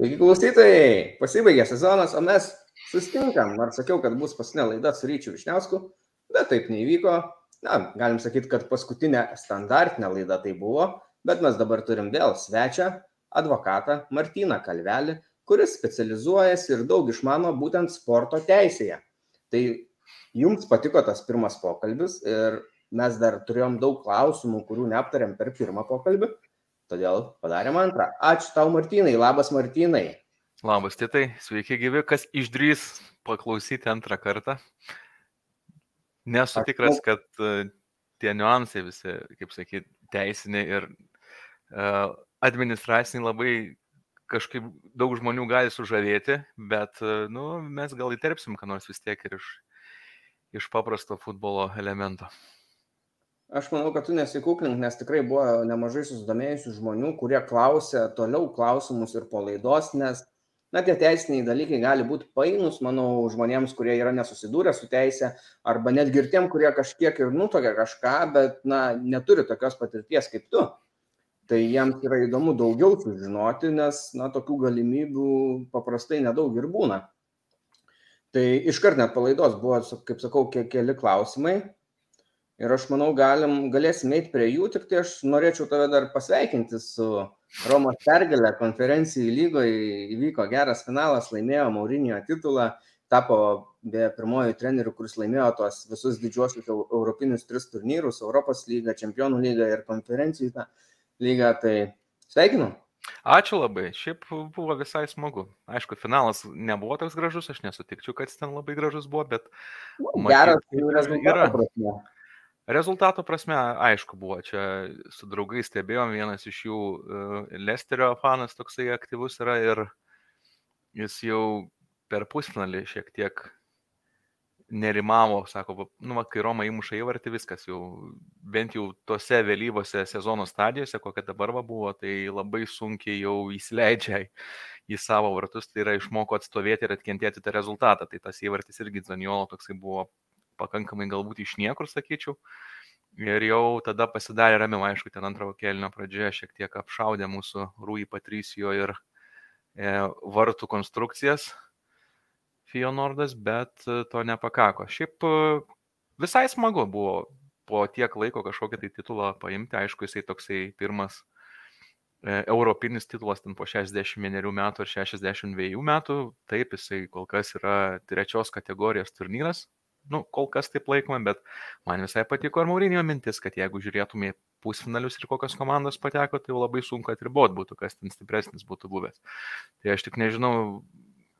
Taigi klausytojai, pasibaigė sezonas, o mes sustinkam, nors sakiau, kad bus paskutinė laida su Ryčiu Višniausku, bet taip neįvyko. Na, galim sakyti, kad paskutinė standartinė laida tai buvo, bet mes dabar turim vėl svečią, advokatą Martyną Kalvelį, kuris specializuojasi ir daug išmano būtent sporto teisėje. Tai jums patiko tas pirmas pokalbis ir mes dar turėjom daug klausimų, kurių neaptarėm per pirmą pokalbį, Todėl padarėm antrą. Ačiū tau, Martinai. Labas, Martinai. Labas, Titai. Sveiki, gyvi. Kas išdrys paklausyti antrą kartą? Nesu tikras, kad uh, tie niuansai visi, kaip sakyti, teisiniai ir uh, administraciniai labai kažkaip daug žmonių gali sužavėti, bet uh, nu, mes gal įterpsim, ką nors vis tiek ir iš, iš paprasto futbolo elemento. Aš manau, kad tu nesikuklink, nes tikrai buvo nemažai susidomėjusių žmonių, kurie klausė toliau klausimus ir po laidos, nes, na, tie teisiniai dalykai gali būti painus, manau, žmonėms, kurie yra nesusidūrę su teisė, arba netgi ir tiem, kurie kažkiek ir nutokia kažką, bet, na, neturi tokios patirties kaip tu. Tai jiems yra įdomu daugiau sužinoti, nes, na, tokių galimybių paprastai nedaug ir būna. Tai iškart net palaidos buvo, kaip sakau, keli klausimai, ir aš manau, galim, galėsim eiti prie jų, tik tai aš norėčiau tave dar pasveikinti su Romos pergalė konferencijų lygoje, įvyko geras finalas, laimėjo Maurinio titulą, tapo be pirmojų trenerių, kuris laimėjo tos visus didžiuosius europinius tris turnyrus, Europos lygą, Čempionų lygą ir konferencijų lygą, tai sveikinu. Ačiū labai, šiaip buvo visai smagu. Aišku, finalas nebuvo toks gražus, aš nesutikčiau, kad jis ten labai gražus buvo, bet... Nu, geras, rezultatas. Rezultato prasme, aišku, buvo čia su draugais stebėjom, vienas iš jų Lesterio fanas toksai aktyvus yra ir jis jau per pusfinalį šiek tiek nerimavo, sako, nu, va, kai Roma įmuša įvartį, viskas jau, bent jau tose vėlyvose sezono stadijose, kokia dabar va buvo, tai labai sunkiai jau įsileidžia į savo vartus, tai yra išmoko atstovėti ir atkentėti tą rezultatą. Tai tas įvartis irgi Zaniolo toksai buvo pakankamai galbūt iš niekur, sakyčiau. Ir jau tada pasidarė ramiau, aišku, ten antrojo kelnio pradžioje šiek tiek apšaudė mūsų Rūjį Patricijo ir e, vartų konstrukcijas Fionordas, bet e, to nepakako. Šiaip e, visai smagu buvo po tiek laiko kažkokį tai titulą paimti, aišku, jisai toksai pirmas e, europinis titulas ten po 61 metų ar 62 metų, taip jisai kol kas yra trečios kategorijos turnyras nu, kol kas taip laikoma, bet man visai patiko ir Maurinio mintis, kad jeigu žiūrėtume į pusfinalius ir kokios komandos pateko, tai labai sunku atribot būtų, kas ten stipresnis būtų buvęs. Tai aš tik nežinau,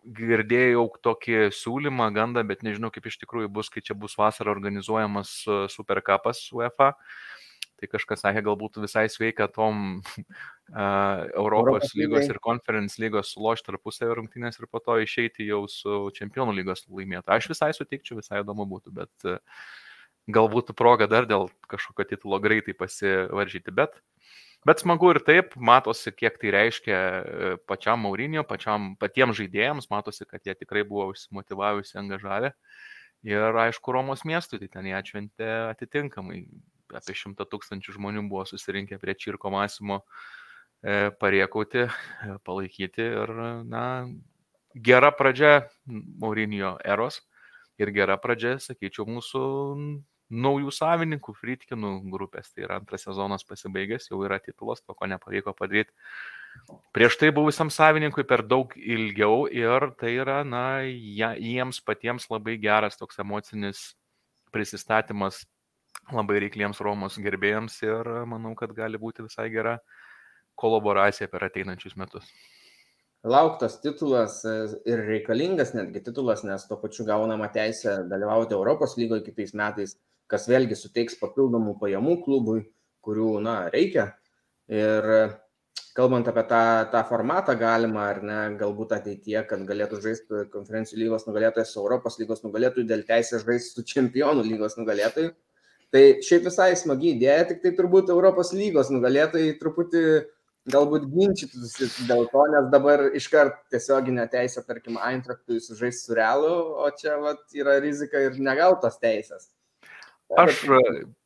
girdėjau tokį siūlymą, gandą, bet nežinau, kaip iš tikrųjų bus, kai čia bus vasarą organizuojamas Superkapas UEFA. Tai kažkas sakė, galbūt visai sveika tom uh, Europos, Europos lygos ir Conference lygos sulošti tarpusavio rungtynės ir po to išeiti jau su Čempionų lygos laimėtoju. Aš visai sutikčiau, visai įdomu būtų, bet uh, galbūt proga dar dėl kažkokio titulo greitai pasivaržyti. Bet, bet smagu ir taip, matosi, kiek tai reiškia pačiam Maurinio, pačiam, patiems žaidėjams, matosi, kad jie tikrai buvo užsimotivavusi, angažavę. Ir aišku, Romos miestui, tai ten jie atšventė atitinkamai apie šimtą tūkstančių žmonių buvo susirinkę prie Čirko Masimo e, pariekauti, e, palaikyti ir, na, gera pradžia Maurinio eros ir gera pradžia, sakyčiau, mūsų naujų savininkų, Fritkinų grupės. Tai yra antras sezonas pasibaigęs, jau yra titulas, to ko nepavyko padaryti. Prieš tai buvusiam savininkui per daug ilgiau ir tai yra, na, jiems patiems labai geras toks emocinis prisistatymas labai reikliems Romos gerbėjams ir manau, kad gali būti visai gera kolaboracija per ateinančius metus. Lauktas titulas e, ir reikalingas netgi titulas, nes tuo pačiu gaunama teisė dalyvauti Europos lygoje kitais metais, kas vėlgi suteiks papildomų pajamų klubui, kurių, na, reikia. Ir kalbant apie tą, tą formatą galima, ar ne, galbūt ateityje, kad galėtų žaisti konferencijų lygos nugalėtojas su Europos lygos nugalėtoju, dėl teisės žaisti su čempionų lygos nugalėtoju Tai šiaip visai smagi idėja, tik tai turbūt Europos lygos nugalėtojai truputį galbūt ginčytųsi dėl to, nes dabar iškart tiesioginė teisė, tarkim, Eintrachtui sužais su realu, o čia vat, yra rizika ir negautos teisės. Aš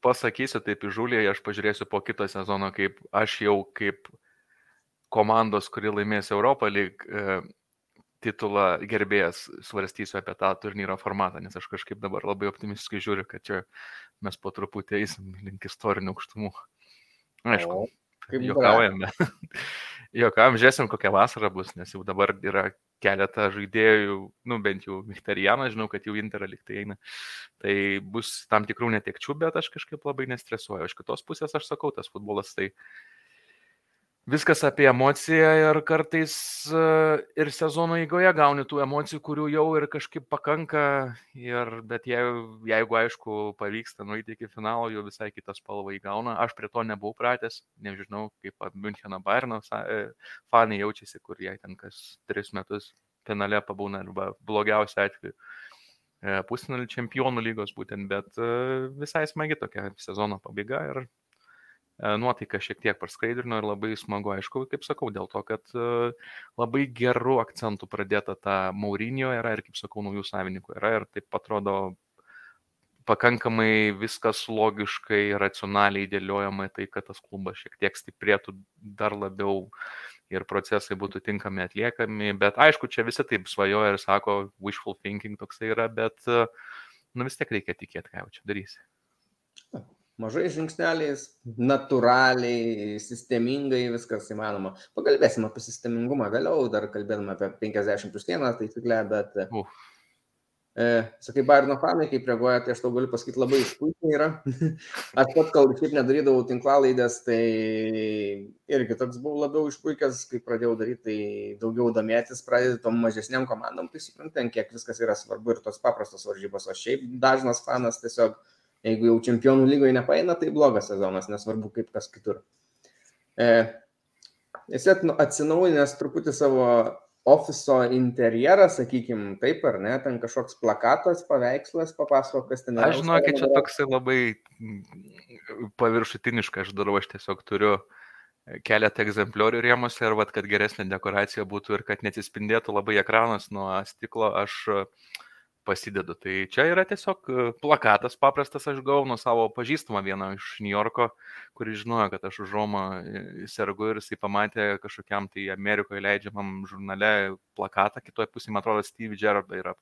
pasakysiu taip įžūliai, aš pažiūrėsiu po kito sezono, kaip aš jau kaip komandos, kuri laimės Europą lyg e, titulą gerbėjas, svarstysiu apie tą turnyro formatą, nes aš kažkaip dabar labai optimistiškai žiūriu, kad čia mes po truputį eisim link istorinių aukštumų. Aišku, juokaujame. Juokaujam, žiūrėsim, kokia vasara bus, nes jau dabar yra keletą žaidėjų, nu bent jau Michterianą, žinau, kad jau Interą liktai eina. Tai bus tam tikrų netekčių, bet aš kažkaip labai nestresuoju. Iš kitos pusės aš sakau, tas futbolas tai viskas apie emociją ir kartais e, ir sezono eigoje gauni tų emocijų, kurių jau ir kažkaip pakanka, ir, bet jeigu, jeigu aišku pavyksta nueiti iki finalo, jau visai kitą spalvą įgauna. Aš prie to nebuvau pratęs, nežinau, kaip Müncheno Bayerno e, fanai jaučiasi, kur jie ten kas tris metus finale pabūna arba blogiausia atveju e, pusfinalį čempionų lygos būtent, bet visai smagi tokia sezono pabaiga ir nuotaiką šiek tiek praskaidrino ir labai smagu, aišku, kaip sakau, dėl to, kad e, labai gerų akcentų pradėta ta Maurinio era ir, kaip sakau, naujų savininkų era ir taip atrodo pakankamai viskas logiškai, racionaliai dėliojama, tai kad tas klubas šiek tiek stiprėtų dar labiau ir procesai būtų tinkami atliekami, bet aišku, čia visi taip svajoja ir sako, wishful thinking toksai yra, bet e, nu vis tiek reikia tikėti, ką jau čia darysi mažais žingsneliais, natūraliai, sistemingai viskas įmanoma. Pakalbėsim apie sistemingumą vėliau, dar kalbėdama apie 50 plus 1 taisyklę, bet... Uh. E, sakai, Bairno fanai, kaip reaguoja, tai aš tau galiu pasakyti, labai išpuikiai yra. aš pat, kol šiaip nedarydavau tinklalaidės, tai irgi toks buvau labiau išpuikęs, kai pradėjau daryti, tai daugiau domėtis, pradėti tom mažesniam komandom, tai suprantam, kiek viskas yra svarbu ir tos paprastos varžybos, o šiaip dažnas fanas tiesiog Jeigu jau čempionų lygoje nepaina, tai blogas sezonas, nesvarbu kaip kas kitur. E, esi atsinaujinęs truputį savo ofiso interjerą, sakykime, taip ar ne, ten kažkoks plakatas, paveikslas, papasakok, kas ten yra. Aš žinau, kad čia toksai labai paviršutiniška, aš darau, aš tiesiog turiu keletą egzempliorių rėmose ir vad, kad geresnė dekoracija būtų ir kad neatsispindėtų labai ekranas nuo stiklo, aš uh, pasidedu. Tai čia yra tiesiog e, plakatas paprastas, aš gavau nuo savo pažįstamą vieną iš New Yorko, kuris žinojo, kad aš už Romą e, sergu ir jisai pamatė kažkokiam tai Amerikoje leidžiamam žurnale plakatą, kitoje pusėje, man atrodo, Steve Gerrard yra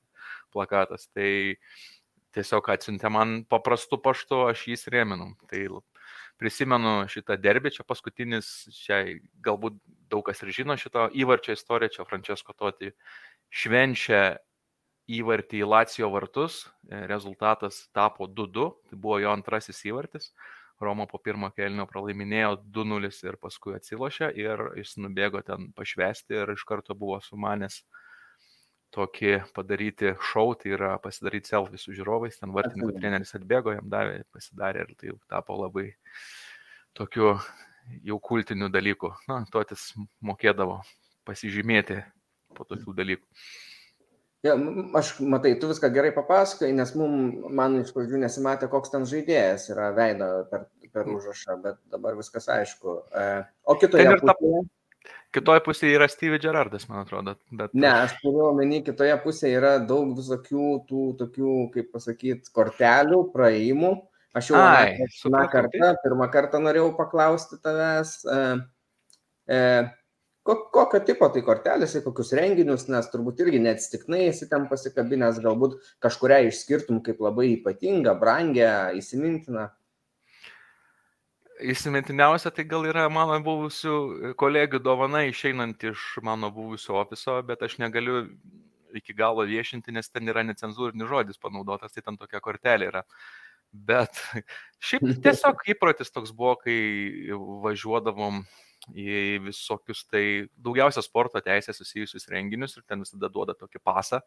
plakatas. Tai tiesiog atsiuntė man paprastu paštu, aš jį rėminu. Tai prisimenu šitą derbį, čia paskutinis, čia galbūt daug kas ir žino šito įvarčio istoriją, čia Francesco Toti švenčia įvartį į Lacijo vartus, e, rezultatas tapo 2-2, tai buvo jo antrasis įvartis. Roma po pirmo kelnio pralaiminėjo 2-0 ir paskui atsilošė ir jis nubėgo ten pašvesti ir iš karto buvo sumanęs tokį padaryti šou, tai yra pasidaryti selfie su žiūrovais, ten vartininkų treneris atbėgo, jam davė, pasidarė ir tai tapo labai tokiu jau kultiniu dalyku. Na, tuotis mokėdavo pasižymėti po tokių dalykų. Ja, aš matai, tu viską gerai papasakai, nes mum, man iš pradžių nesimatė, koks ten žaidėjas yra veido per, per užrašą, bet dabar viskas aišku. E, o kitoje pusėje. Kitoje pusėje yra Steve Gerardas, man atrodo. Bet... Ne, aš turiu omeny, kitoje pusėje yra daug visokių tų tokių, kaip pasakyti, kortelių, praėjimų. Aš jau Ai, pirmą kartą, pirmą kartą norėjau paklausti tavęs. E, e, kokio tipo tai kortelės, į kokius renginius, nes turbūt irgi neatsitiknai esi ten pasikabinęs, galbūt kažkuria išskirtum kaip labai ypatingą, brangę, įsimintiną. Įsimintiniausia tai gal yra mano buvusių kolegių dovana išeinant iš mano buvusio ofiso, bet aš negaliu iki galo viešinti, nes ten yra necenzūrinis žodis panaudotas, tai ten tokia kortelė yra. Bet šiaip tiesiog įprotis toks buvo, kai važiuodavom į visokius tai daugiausia sporto teisės susijusius renginius ir ten visada duoda tokį pasą.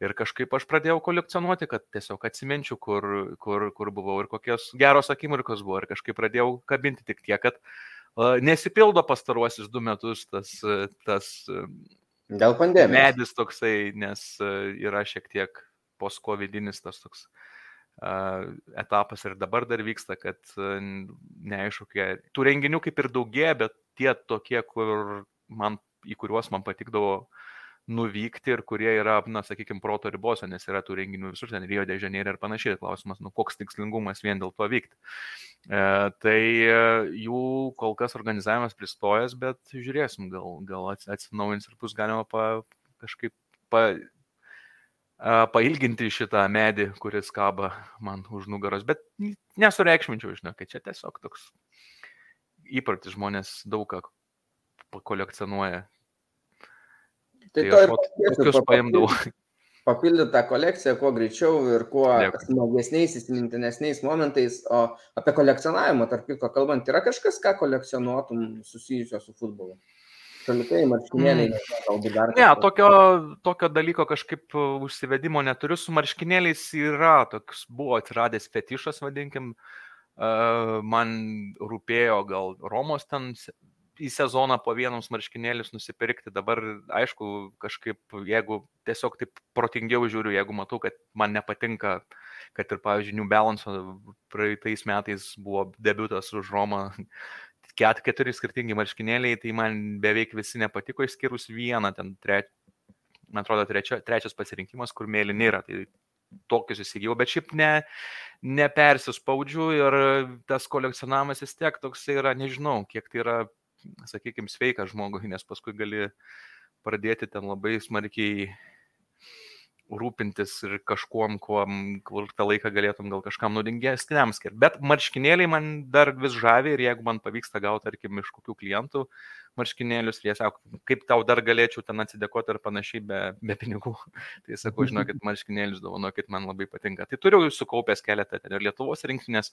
Ir kažkaip aš pradėjau kolekcionuoti, kad tiesiog atsiminčiau, kur, kur, kur buvau ir kokios geros akimirkos buvo. Ir kažkaip pradėjau kabinti tik tiek, kad uh, nesipildo pastaruosius du metus tas, tas Dėl pandemijos. Medis toksai, nes yra šiek tiek poskovidinis tas toks etapas ir dabar dar vyksta, kad neaišku, tų renginių kaip ir daugėja, bet tie tokie, kur man, į kuriuos man patikdavo nuvykti ir kurie yra, na, sakykime, proto ribose, nes yra tų renginių visur, ten Rio de Janeiro ir panašiai. Klausimas, nu, koks tikslingumas vien dėl to vykti. E, tai e, jų kol kas organizavimas pristojęs, bet žiūrėsim, gal, gal atsinaujins ir bus galima pa, kažkaip pa, pailginti šitą medį, kuris kaba man už nugaros, bet nesureikšminčiau, žinau, kad čia tiesiog toks įprotis žmonės daug ką kolekcionuoja Tai, tai ir tokius paimdavau. Papildyti tą kolekciją kuo greičiau ir kuo smagesniais, įsimintinesniais momentais. O apie kolekcionavimą, tarp kitko, kalbant, yra kažkas, ką kolekcionuotum susijusio su futbolu? Šalikai, marškinėliai, mm. galbūt dar. Ne, tokio, tokio dalyko kažkaip užsivedimo neturiu. Su marškinėliais yra toks, buvo atsiradęs fetišas, vadinkim. Uh, man rūpėjo gal Romos ten į sezoną po vienus marškinėlius nusipirkti. Dabar, aišku, kažkaip, jeigu tiesiog taip protingiau žiūriu, jeigu matau, kad man nepatinka, kad ir, pavyzdžiui, New Balance praeitais metais buvo debutas už Romą, ket, keturi skirtingi marškinėliai, tai man beveik visi nepatiko, išskyrus vieną, ten, tre, man atrodo, trečia, trečias pasirinkimas, kur mėlyni yra. Tai tokius įsigijau, bet šiaip ne, nepersispaudžiu ir tas kolekcionavimas vis tiek toks yra, nežinau, kiek tai yra sakykime, sveikas žmogui, nes paskui gali pradėti ten labai smarkiai rūpintis ir kažkuom, kuom, kur tą laiką galėtum gal kažkam naudingesniam skirti. Bet marškinėliai man dar vis žavi ir jeigu man pavyksta gauti, tarkim, iš kokių klientų marškinėlius, jie sako, kaip tau dar galėčiau ten atsidėkoti ir panašiai be, be pinigų. tai sakau, žinokit, marškinėlius dovanokit, man labai patinka. Tai turiu sukaupęs keletą ten ir Lietuvos rinktinės,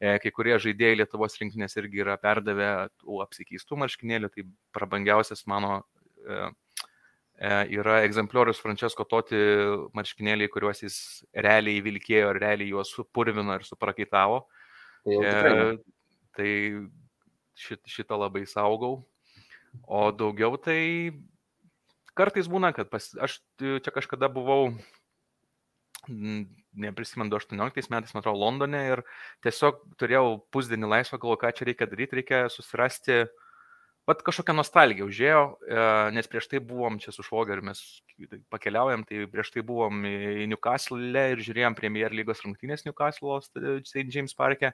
e, kai kurie žaidėjai Lietuvos rinktinės irgi yra perdavę tų apsikeistų marškinėlių, tai prabangiausias mano E, yra egzempliorius Francesco Toti marškinėliai, kuriuos jis realiai vilkėjo, realiai juos supurvino ir suprakaitavo. Tai, e, tai šit, šitą labai saugau. O daugiau tai kartais būna, kad pas, aš čia kažkada buvau, neprisimenu, 18 metais, man atrodo, Londone ir tiesiog turėjau pusdienį laisvą, galvoju, ką čia reikia daryti, reikia susirasti uh, Vat kažkokia nostalgija užėjo, e, nes prieš tai buvom čia su Švogeriu, mes pakeliaujam, tai prieš tai buvom į Newcastle ir žiūrėjom Premier lygos rungtynės Newcastle St. James parke.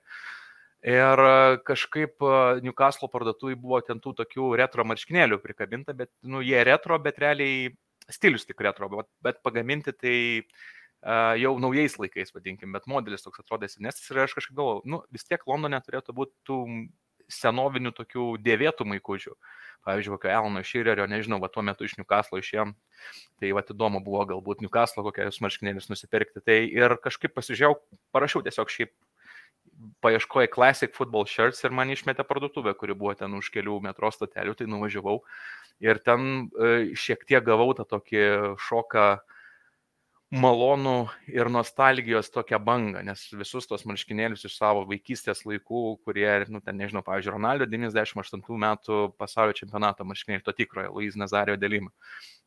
Ir kažkaip e, Newcastle parduotuvai buvo ten tų tokių retro marškinėlių prikabinta, bet, nu, jie retro, bet realiai stilius tik retro, bet, bet pagaminti tai uh, jau naujais laikais, vadinkim, bet modelis toks atrodė senesnis ir aš kažkaip galvoju, nu, vis tiek Londone turėtų būti tų senovinių tokių dėvėtų maikučių. Pavyzdžiui, kokio Elno Širerio, nežinau, va tuo metu iš Newcastle išėjom. Tai va įdomu buvo galbūt Newcastle kokias marškinėlis nusipirkti. Tai ir kažkaip pasižiūrėjau, parašiau tiesiog šiaip paieškoju Classic Football Shirts ir man išmetė parduotuvę, kuri buvo ten už kelių metro statelių, tai nuvažiavau. Ir ten e, šiek tiek gavau tą tokį šoką malonų ir nostalgijos tokią bangą, nes visus tos marškinėlius iš savo vaikystės laikų, kurie, nu, ten nežinau, pavyzdžiui, Ronaldo 98 metų pasaulio čempionato marškinėliai, to tikrojo, Luis Nazario dalimą.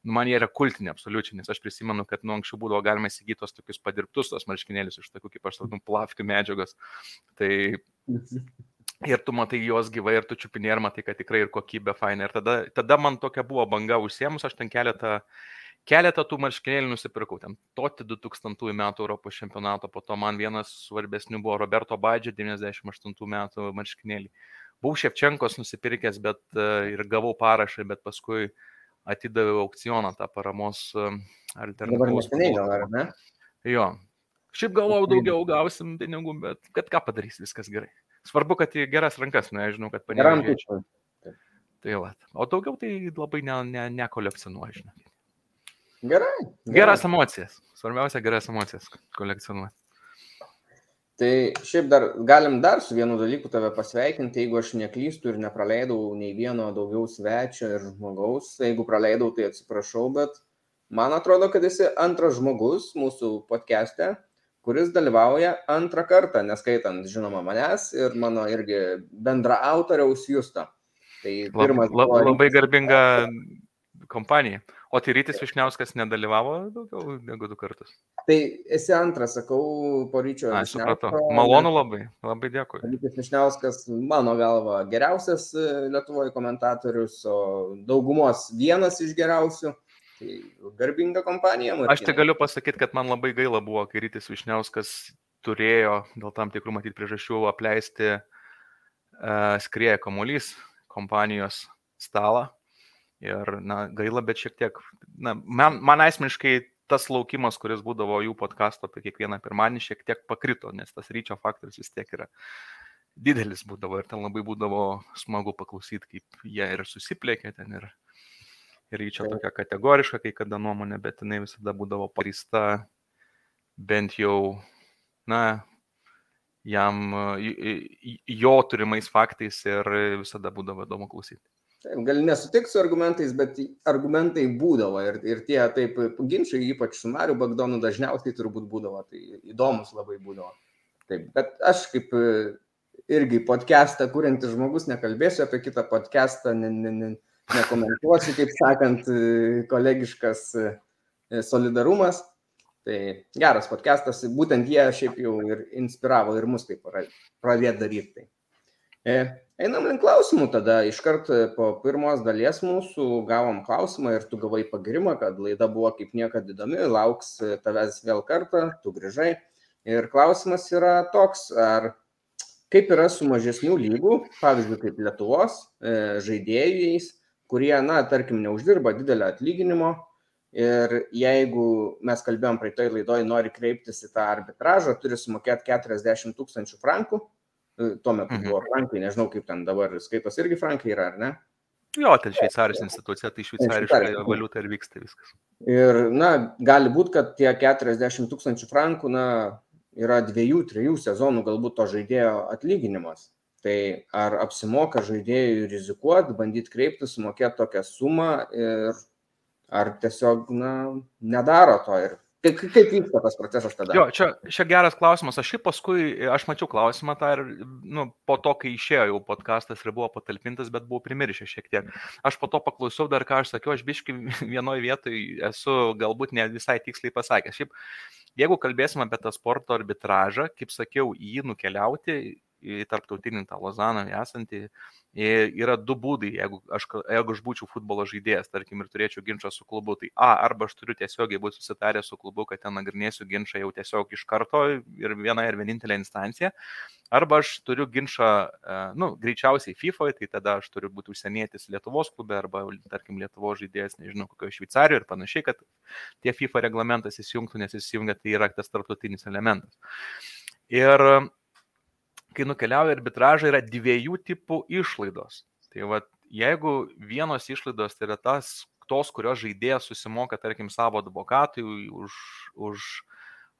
Nu, man jie yra kultinė absoliučiai, nes aš prisimenu, kad nu, anksčiau būdavo galima įsigyti tos tokius padirbtus tos marškinėlius iš tokių, kaip aš sakau, plavkių medžiagos. Tai ir tu matai juos gyvai ir tu čiupinė ir matai, kad tikrai ir kokybė faina. Ir tada, tada man tokia buvo banga užsiemus, aš ten keletą keletą tų marškinėlių nusipirkau. Ten Toti 2000 metų Europos čempionato, po to man vienas svarbesnių buvo Roberto Badžio 98 metų marškinėlį. Buvau Ševčenkos nusipirkęs, bet e, ir gavau parašą, bet paskui atidaviau aukcioną tą paramos e, alternatyvą. Dabar marškinėlių, ar ne? Jo. Šiaip galvojau, daugiau gausim pinigų, bet kad ką padarys, viskas gerai. Svarbu, kad į geras rankas, nu, aš žinau, kad panėgiau. Tai va. O daugiau tai labai nekolekcionuoju, ne, ne žinokit. Gerai. Geras gerai. emocijas. Svarbiausia, geras emocijas kolekcionuoti. Tai šiaip dar galim dar su vienu dalyku tave pasveikinti, jeigu aš neklystu ir nepraleidau nei vieno daugiau svečio ir žmogaus. Jeigu praleidau, tai atsiprašau, bet man atrodo, kad esi antras žmogus mūsų podcast'e, kuris dalyvauja antrą kartą, neskaitant, žinoma, manęs ir mano irgi bendra autoriaus Justo. Tai pirmas. Lab, lab, labai garbinga kompanija. O tai Rytis Višniauskas nedalyvavo daugiau negu du kartus. Tai esi antras, sakau, po ryčio. Na, supratau. Malonu labai, labai dėkui. Rytis Višniauskas, mano galva, geriausias e, Lietuvoje komentatorius, o daugumos vienas iš geriausių. Tai garbinga kompanija. Martynai. Aš tai galiu pasakyti, kad man labai gaila buvo, kai Rytis Višniauskas turėjo dėl tam tikrų matyti priežasčių apleisti uh, skrieja kamuolys kompanijos stalą. Ir, na, gaila, bet šiek tiek, na, man, man asmeniškai tas laukimas, kuris būdavo jų podkasto apie kiekvieną pirmadienį, šiek tiek pakrito, nes tas ryčio faktorius vis tiek yra didelis būdavo ir ten labai būdavo smagu paklausyti, kaip jie ir susiplėkė ten ir, ir ryčio tokia kategoriška kai kada nuomonė, bet jinai visada būdavo parista bent jau, na, jam, jo turimais faktais ir visada būdavo įdomu klausyti. Taip, gali nesutikti su argumentais, bet argumentai būdavo ir, ir tie taip ginčiai, ypač su Mariu Bagdonu, dažniausiai turbūt būdavo, tai įdomus labai būdavo. Taip, bet aš kaip irgi podcastą kuriantis žmogus, nekalbėsiu apie kitą podcastą, ne, ne, ne, nekomentuosiu, kaip sakant, kolegiškas solidarumas. Tai geras podcastas, būtent jie šiaip jau ir inspiravo ir mus taip pradėti daryti. Tai. E, einam link klausimų, tada iškart po pirmos dalies mūsų gavom klausimą ir tu gavai pagirimą, kad laida buvo kaip niekada įdomi, lauks tavęs vėl kartą, tu grįžai. Ir klausimas yra toks, ar kaip yra su mažesnių lygų, pavyzdžiui, kaip Lietuvos e, žaidėjais, kurie, na, tarkim, neuždirba didelio atlyginimo ir jeigu mes kalbėjom praeitoj laidoj, nori kreiptis į tą arbitražą, turi sumokėti 40 tūkstančių frankų, e, tuo metu mhm. buvo frankai, nežinau kaip ten dabar skaitos irgi frankai yra, ar ne? Jo, ten šveicarijos institucija, tai šveicariška valiuta ir vyksta viskas. Ir, na, gali būti, kad tie 40 tūkstančių frankų, na, yra dviejų, trijų sezonų galbūt to žaidėjo atlyginimas. Tai ar apsimoka žaidėjui rizikuoti, bandyti kreiptis, sumokėti tokią sumą ir ar tiesiog na, nedaro to ir Kaip, kaip vyksta tas procesas tada? Jo, čia, čia geras klausimas. Aš šiaip paskui, aš mačiau klausimą tą ir nu, po to, kai išėjo jau podkastas ir buvo patalpintas, bet buvau primiršęs šiek tiek. Aš po to paklausiau dar, ką aš sakiau, aš biškai vienoje vietoje esu galbūt ne visai tiksliai pasakęs. Šiaip Jeigu kalbėsim apie tą sporto arbitražą, kaip sakiau, jį nukeliauti į tarptautinį tą Lozaną esantį, yra du būdai, jeigu aš, jeigu aš būčiau futbolo žaidėjas, tarkim, ir turėčiau ginčą su klubu, tai A, arba aš turiu tiesiogiai būti susitaręs su klubu, kad ten nagrinėsiu ginčą jau tiesiog iš karto ir viena ir vienintelė instancija, arba aš turiu ginčą, e, nu, greičiausiai FIFA, tai tada aš turiu būti užsienietis Lietuvos klube arba, tarkim, Lietuvos žaidėjas, nežinau, kokioje Šveicarijoje ir panašiai, kad tie FIFA reglamentas įsijungtų, nes įsijungia tai yra tas tarptautinis elementas. Ir kai nukeliauja arbitražą, yra dviejų tipų išlaidos. Tai va, jeigu vienos išlaidos tai yra tas, tos, kurios žaidėjas susimoka, tarkim, savo advokatui už, už,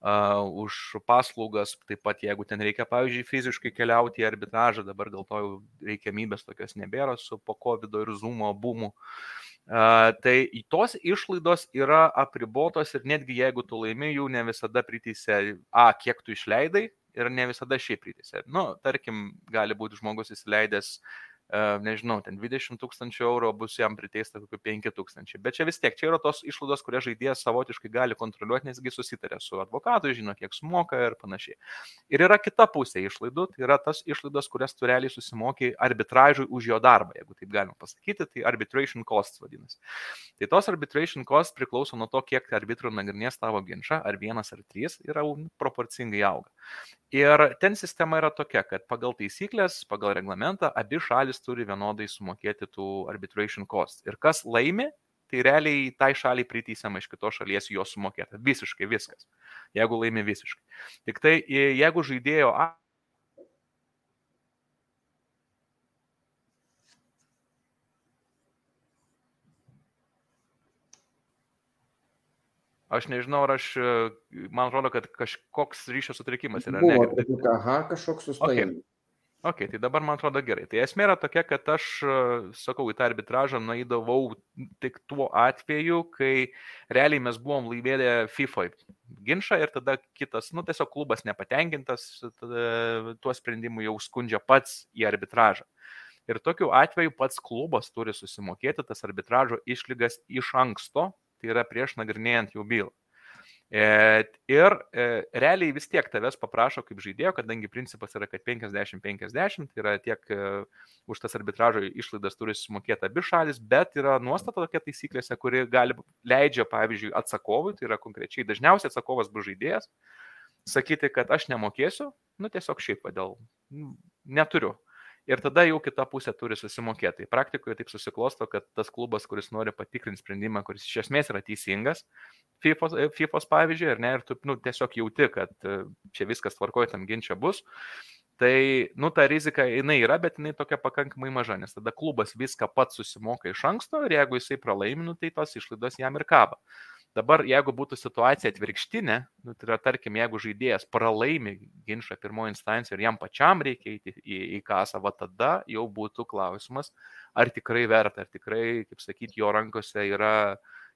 uh, už paslaugas, taip pat jeigu ten reikia, pavyzdžiui, fiziškai keliauti į arbitražą, dabar dėl to jau reikiamybės tokios nebėra su po COVID ir Zoom būmu. Uh, tai tos išlaidos yra apribotos ir netgi jeigu tu laimi, jų ne visada priteisė, a, kiek tu išleidai, ir ne visada šiaip pritėsi. Nu, tarkim, gali būti žmogus įsileidęs nežinau, ten 20 tūkstančių eurų bus jam priteista kokiu 5 tūkstančiai. Bet čia vis tiek, čia yra tos išlaidos, kurias žaidėjas savotiškai gali kontroliuoti, nesgi susitarė su advokatu, žino, kiek sumoka ir panašiai. Ir yra kita pusė išlaidų, tai yra tas išlaidos, kurias tu realiai susimokė arbitražui už jo darbą, jeigu taip galima pasakyti, tai arbitration costs vadinasi. Tai tos arbitration costs priklauso nuo to, kiek arbitrų nagrinės tavo ginčą, ar vienas ar trys, yra proporcingai auga. Ir ten sistema yra tokia, kad pagal taisyklės, pagal reglamentą abi šalis turi vienodai sumokėti tų arbitration cost. Ir kas laimi, tai realiai tai šaliai priteisiama iš kitos šalies jo sumokėta. Visiškai viskas. Jeigu laimi visiškai. Tik tai jeigu žaidėjo Aš nežinau, ar aš, man atrodo, kad kažkoks ryšio sutrikimas yra. Buvo, ne, kad... aha, kažkoks sustojimas. Okay. Ok, tai dabar man atrodo gerai. Tai esmė yra tokia, kad aš, sakau, į tą arbitražą nueidavau tik tuo atveju, kai realiai mes buvom laimėję FIFA ginčą ir tada kitas, nu tiesiog klubas nepatenkintas, tuo sprendimu jau skundžia pats į arbitražą. Ir tokiu atveju pats klubas turi susimokėti tas arbitražo išlygas iš anksto, tai yra prieš nagrinėjant jų bylą. Ir realiai vis tiek tavęs paprašo kaip žaidėjo, kadangi principas yra, kad 50-50, tai yra tiek už tas arbitražo išlaidas turi sumokėti abi šalis, bet yra nuostata tokia taisyklėse, kuri gali leidžia, pavyzdžiui, atsakovui, tai yra konkrečiai dažniausiai atsakovas bus žaidėjas, sakyti, kad aš nemokėsiu, nu tiesiog šiaip, dėl neturiu ir tada jau kita pusė turi susimokėti. Tai praktikoje taip susiklosto, kad tas klubas, kuris nori patikrinti sprendimą, kuris iš esmės yra teisingas, FIFOS, FIFOS pavyzdžiui, ir ne, ir tu nu, tiesiog jauti, kad e, čia viskas tvarkoja, tam ginčia bus, tai, nu, ta rizika, jinai yra, bet jinai tokia pakankamai maža, nes tada klubas viską pats susimoka iš anksto ir jeigu jisai pralaimi, nu, tai tos išlaidos jam ir kaba. Dabar, jeigu būtų situacija atvirkštinė, nu, tai yra, tarkim, jeigu žaidėjas pralaimi ginčą pirmojo instancijoje ir jam pačiam reikia eiti į, į kasą, va tada jau būtų klausimas, ar tikrai verta, ar tikrai, kaip sakyti, jo rankose yra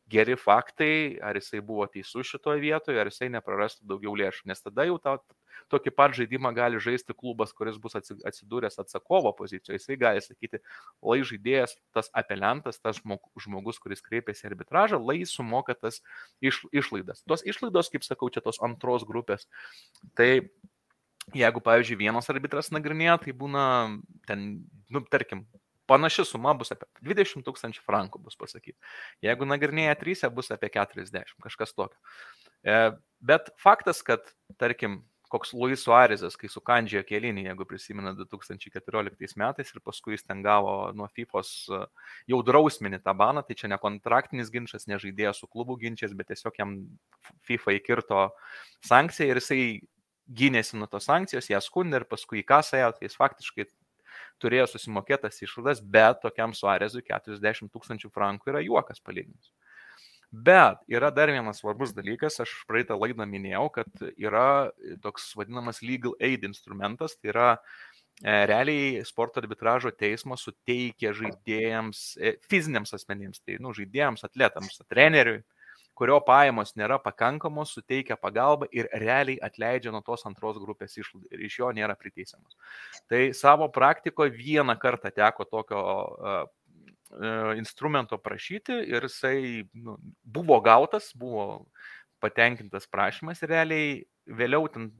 geri faktai, ar jisai buvo teisus šitoje vietoje, ar jisai neprarastų daugiau lėšų, nes tada jau tą tokį pat žaidimą gali žaisti klubas, kuris bus atsidūręs atsakovo pozicijoje. Jisai gali sakyti, lai žaidėjas, tas apeliantas, tas žmogus, kuris kreipiasi į arbitražą, lai sumoka tas iš, išlaidas. Tos išlaidos, kaip sakau, čia tos antros grupės. Tai jeigu, pavyzdžiui, vienas arbitras nagrinėja, tai būna ten, nu, tarkim, panaši suma bus apie 20 tūkstančių frankų, bus pasakyti. Jeigu nagrinėja 3, bus apie 40, kažkas tokio. E, bet faktas, kad, tarkim, koks Luis Suarezas, kai sukandžiojo kelinį, jeigu prisimena 2014 metais ir paskui jis ten gavo nuo FIFOS e, jau drausminį tą baną, tai čia ne kontraktinis ginčas, ne žaidėjas su klubu ginčias, bet tiesiog jam FIFA įkirto sankciją ir jisai gynėsi nuo tos sankcijos, ją skundė ir paskui į kasą ėjo, tai jis faktiškai turėjo susimokėtas išlaidas, bet tokiam Suarezui 40 tūkstančių frankų yra juokas palyginus. Bet yra dar vienas svarbus dalykas, aš praeitą laidą minėjau, kad yra toks vadinamas legal aid instrumentas, tai yra e, realiai sporto arbitražo teismas suteikia žaidėjams, e, fiziniams asmenims, tai nu, žaidėjams, atletams, treneriui, kurio pajamos nėra pakankamos, suteikia pagalbą ir realiai atleidžia nuo tos antros grupės išlaidų ir iš jo nėra priteisiamas. Tai savo praktikoje vieną kartą teko tokio E, instrumento prašyti ir jisai nu, buvo gautas, buvo patenkintas prašymas ir realiai vėliau ten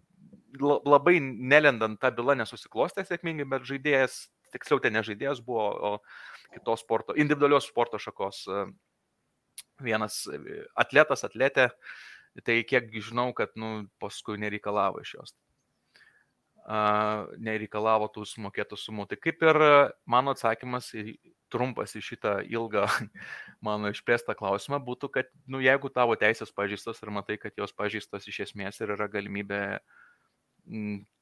labai nelendant tą bylą nesusiklostė sėkmingai, bet žaidėjas, tiksliau ten ne žaidėjas buvo, o kitos sporto, individualios sporto šakos e, vienas atletas, atletė, tai kiek žinau, kad nu, paskui nereikalavo iš jos. Uh, nereikalavo tų sumokėtų sumų. Tai kaip ir mano atsakymas į trumpas į šitą ilgą mano išplėstą klausimą būtų, kad nu, jeigu tavo teisės pažįstos ir matai, kad jos pažįstos iš esmės ir yra galimybė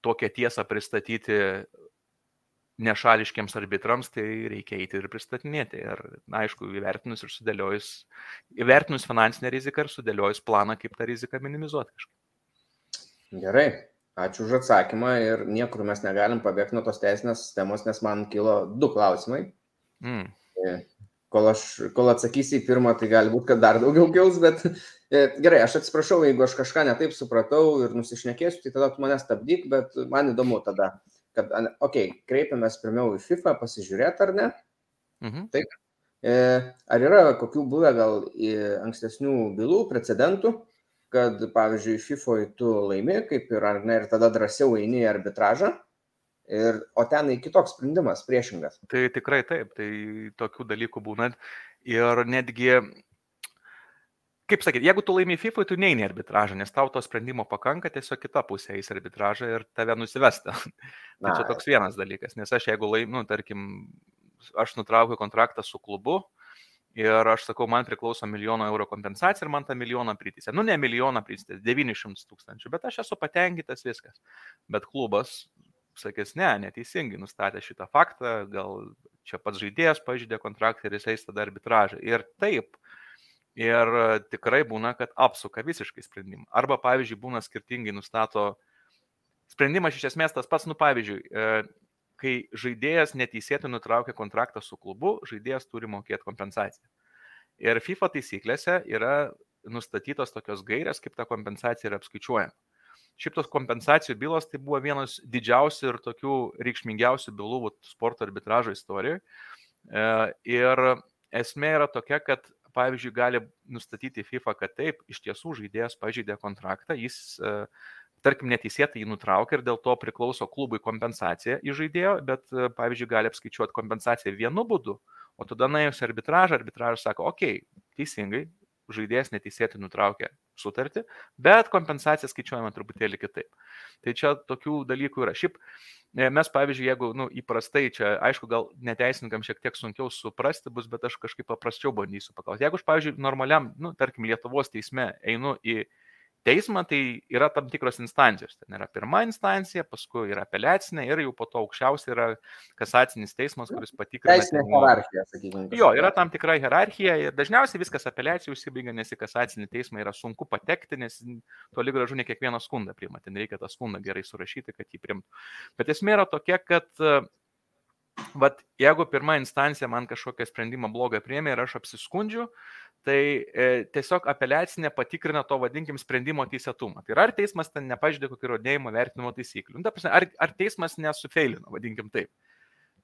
tokią tiesą pristatyti nešališkiams arbitrams, tai reikia eiti ir pristatinėti. Ir, na, aišku, įvertinus ir sudėliojus, įvertinus finansinę riziką ir sudėliojus planą, kaip tą riziką minimizuoti kažkaip. Gerai, ačiū už atsakymą ir niekur mes negalim pabėgti nuo tos teisinės sistemos, nes man kilo du klausimai. Mm. Kol, aš, kol atsakysi į pirmą, tai gali būti, kad dar daugiau kils, bet e, gerai, aš atsiprašau, jeigu aš kažką netaip supratau ir nusišnekėsiu, tai tada tu mane stabdyk, bet man įdomu tada, kad, okei, okay, kreipiamės pirmiau į FIFA, pasižiūrėti ar ne. Mhm. Taip. E, ar yra kokių buvę gal ankstesnių bylų, precedentų, kad, pavyzdžiui, FIFA tu laimi, kaip ir ar ne, ir tada drąsiau eini į arbitražą, Ir, o tenai kitoks sprendimas, priešingas. Tai tikrai taip, tai tokių dalykų būna. Ir netgi, kaip sakyti, jeigu tu laimi FIFA, tu neini arbitražą, nes tau to sprendimo pakanka, tiesiog kita pusė eis arbitražą ir tave nusivesta. tai čia toks vienas dalykas, nes aš jeigu laimiu, nu, tarkim, aš nutraukiu kontraktą su klubu, Ir aš sakau, man priklauso milijono eurų kompensacija ir man tą milijoną priteisė. Nu, ne milijoną priteisė, 900 tūkstančių, bet aš esu patenkintas viskas. Bet klubas sakys, ne, neteisingai nustatė šitą faktą, gal čia pats žaidėjas pažydė kontraktą ir jis eis tada arbitražą. Ir taip. Ir tikrai būna, kad apsuka visiškai sprendimą. Arba, pavyzdžiui, būna skirtingai nustato sprendimas iš esmės tas pats, nu, pavyzdžiui, e, kai žaidėjas neteisėtai nutraukia kontraktą su klubu, žaidėjas turi mokėti kompensaciją. Ir FIFA taisyklėse yra nustatytos tokios gairės, kaip ta kompensacija yra apskaičiuojama. Šitos kompensacijų bylos tai buvo vienas didžiausių ir tokių reikšmingiausių bylų sporto arbitražo istorijoje. Ir esmė yra tokia, kad, pavyzdžiui, gali nustatyti FIFA, kad taip, iš tiesų žaidėjas pažeidė kontraktą, jis, e, tarkim, neteisėtai jį nutraukė ir dėl to priklauso klubui kompensacija iš žaidėjo, bet, e, pavyzdžiui, gali apskaičiuoti kompensaciją vienu būdu, o tada nuėjus arbitražą, arbitražas sako, okei, okay, teisingai, žaidėjas neteisėtai nutraukė sutartį, bet kompensacija skaičiuojama truputėlį kitaip. Tai čia tokių dalykų yra. Šiaip e, mes, pavyzdžiui, jeigu nu, įprastai čia, aišku, gal neteisininkam šiek tiek sunkiau suprasti bus, bet aš kažkaip paprasčiau bandysiu paklausti. Jeigu aš, pavyzdžiui, normaliam, nu, tarkim, Lietuvos teisme einu į teismą tai yra tam tikros instancijos. Ten yra pirma instancija, paskui yra apeliacinė ir jau po to aukščiausia yra kasacinis teismas, kuris patikrina. Teisinė hierarchija, sakykime. Jo, yra tam tikra hierarchija ir dažniausiai viskas apeliacijų užsibaigia, nes į kasacinį teismą yra sunku patekti, nes toli gražu ne kiekvieną skundą priima, ten reikia tą skundą gerai surašyti, kad jį primtų. Bet esmė yra tokia, kad Vat jeigu pirma instancija man kažkokią sprendimą blogą priemė ir aš apsiskundžiu, tai e, tiesiog apeliacinė patikrina to, vadinkim, sprendimo teisėtumą. Tai yra, ar teismas ten nepažydė kokį rodėjimo vertinimo taisyklių. Nu, ar, ar teismas nesufeilino, vadinkim taip.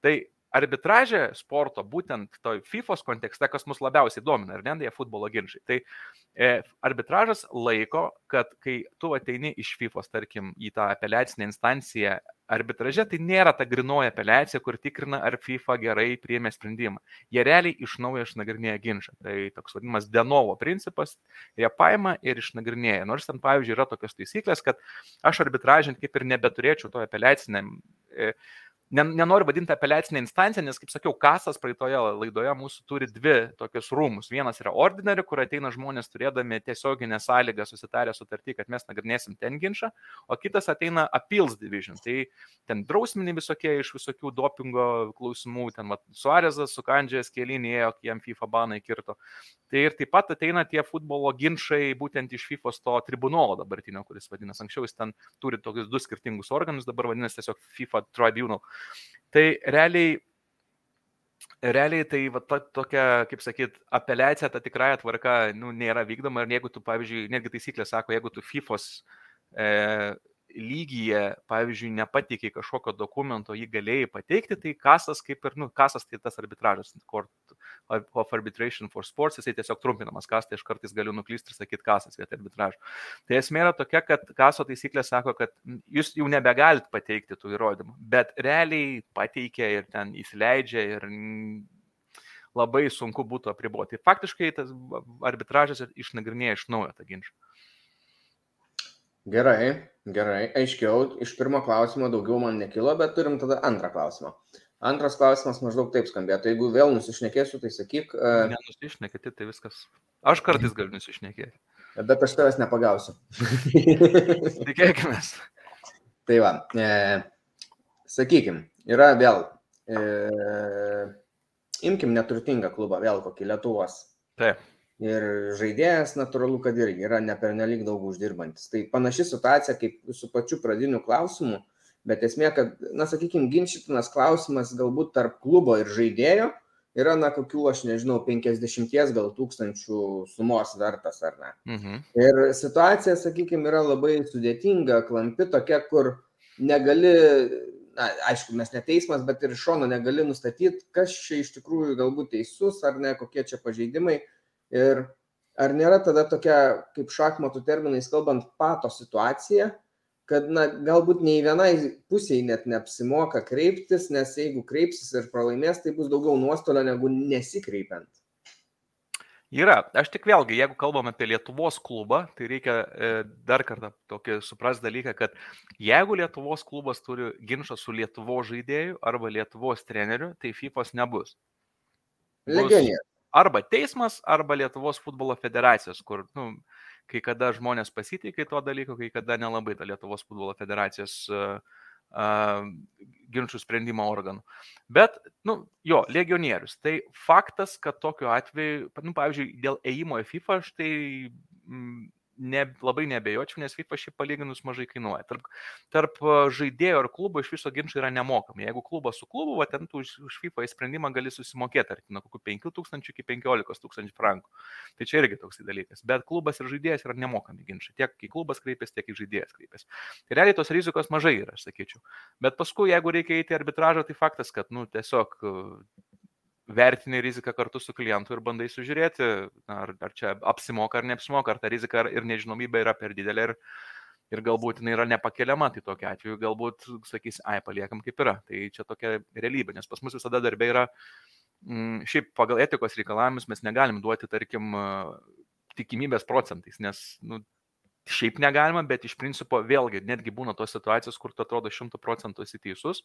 Tai arbitražė sporto, būtent toj FIFA kontekste, kas mus labiausiai domina, ar ne, tai futbolo ginčiai. Tai e, arbitražas laiko, kad kai tu ateini iš FIFA, tarkim, į tą apeliacinę instanciją arbitraže, tai nėra ta grinoja apeliacija, kur tikrina, ar FIFA gerai priėmė sprendimą. Jie realiai iš naujo išnagrinėja ginčą. Tai toks vadinamas denovo principas, jie paima ir išnagrinėja. Nors ten, pavyzdžiui, yra tokios taisyklės, kad aš arbitražint kaip ir nebeturėčiau to apeliaciniam. E, nenoriu vadinti apeliacinę instanciją, nes, kaip sakiau, kasas praeitoje laidoje mūsų turi dvi tokius rūmus. Vienas yra ordinary, kur ateina žmonės turėdami tiesioginę sąlygą susitarę sutartį, kad mes nagrinėsim ten ginčą, o kitas ateina appeals division. Tai ten drausminiai visokie iš visokių dopingo klausimų, ten vat, Suarezas, Sukandžės, Kėlinė, jam FIFA banai kirto. Tai ir taip pat ateina tie futbolo ginčiai būtent iš FIFA to tribunolo dabartinio, kuris vadinasi, anksčiau jis ten turi tokius du skirtingus organus, dabar vadinasi tiesiog FIFA Tribunal. Tai realiai realiai tai va, ta, tokia, kaip sakyt, apeliacija, ta tikrąją tvarka nu, nėra vykdoma. Ir jeigu tu, pavyzdžiui, netgi taisyklė sako, jeigu tu FIFOS e, lygyje, pavyzdžiui, nepateikiai kažkokio dokumento, jį galėjai pateikti, tai kasas kaip ir, nu, kasas tai tas arbitražas, Court of Arbitration for Sports, jisai tiesiog trumpinamas kas, tai aš kartais galiu nuklysti ir sakyti kasas vietoj arbitražo. Tai esmė yra tokia, kad kaso taisyklė sako, kad jūs jau nebegalit pateikti tų įrodymų, bet realiai pateikia ir ten įsileidžia ir labai sunku būtų apriboti. Faktiškai tas arbitražas išnagrinėja iš naujo tą ginčą. Gerai, gerai, aiškiau, iš pirmo klausimo daugiau man nekilo, bet turim tada antrą klausimą. Antras klausimas maždaug taip skambėtų. Jeigu vėl nusišnekėsiu, tai sakyk. Uh... Nenusišnekėti, tai viskas. Aš kartais galiu nusišnekėti. Bet aš tavęs nepagausiu. Tikėkime. tai va, e, sakykim, yra vėl, e, imkim neturtingą klubą, vėl kokį Lietuvos. Taip ir žaidėjas natūralu, kad irgi yra nepernelyg daug uždirbantis. Tai panaši situacija kaip su pačiu pradiniu klausimu, bet esmė, kad, na, sakykime, ginčytinas klausimas galbūt tarp klubo ir žaidėjo yra, na, kokių, aš nežinau, 50 gal tūkstančių sumos vertas ar ne. Mhm. Ir situacija, sakykime, yra labai sudėtinga, klampi tokia, kur negali na, aišku, mes ne teismas, bet ir iš šono negali nustatyti, kas čia iš tikrųjų galbūt teisus ar ne, kokie čia pažeidimai. Ir ar nėra tada tokia, kaip šachmatų terminais kalbant, pato situacija, kad na, galbūt nei vienai pusiai net neapsimoka kreiptis, nes jeigu kreipsis ir pralaimės, tai bus daugiau nuostolio negu nesikreipiant. Yra. Aš tik vėlgi, jeigu kalbam apie Lietuvos klubą, tai reikia e, dar kartą tokį supras dalyką, kad jeigu Lietuvos klubas turi ginčą su Lietuvos žaidėju arba Lietuvos treneriu, tai FIFOS nebus. Legionė arba teismas, arba Lietuvos futbolo federacijos, kur, nu, kai kada žmonės pasitikė tuo dalyku, kai kada nelabai ta Lietuvos futbolo federacijos uh, uh, ginčių sprendimo organų. Bet, nu, jo, legionierius. Tai faktas, kad tokiu atveju, nu, pavyzdžiui, dėl ėjimo į FIFA, aš tai mm, ne, labai nebejočiau, nes FIFA šiaip palyginus mažai kainuoja. Tarp, tarp žaidėjo ir klubo iš viso ginčiai yra nemokami. Jeigu klubas su klubu, va, ten tu už, už FIFA įsprendimą gali susimokėti, tarkim, nuo kokių 5 tūkstančių iki 15 tūkstančių frankų. Tai čia irgi toks dalykas. Bet klubas ir žaidėjas yra nemokami ginčiai. Tiek kai klubas kreipiasi, tiek kai žaidėjas kreipiasi. Tai realiai tos rizikos mažai yra, aš sakyčiau. Bet paskui, jeigu reikia eiti į arbitražą, tai faktas, kad, nu, tiesiog vertini riziką kartu su klientu ir bandai sužiūrėti, ar, ar čia apsimoka ar neapsimoka, ar ta rizika ir nežinomybė yra per didelė ir, ir galbūt jinai yra nepakeliama, tai tokia atveju galbūt sakys, ai, paliekam kaip yra. Tai čia tokia realybė, nes pas mus visada darbė yra, m, mm, šiaip pagal etikos reikalavimus mes negalim duoti, tarkim, tikimybės procentais, nes nu, šiaip negalima, bet iš principo vėlgi netgi būna tos situacijos, kur tu atrodo šimtų procentų esi teisus,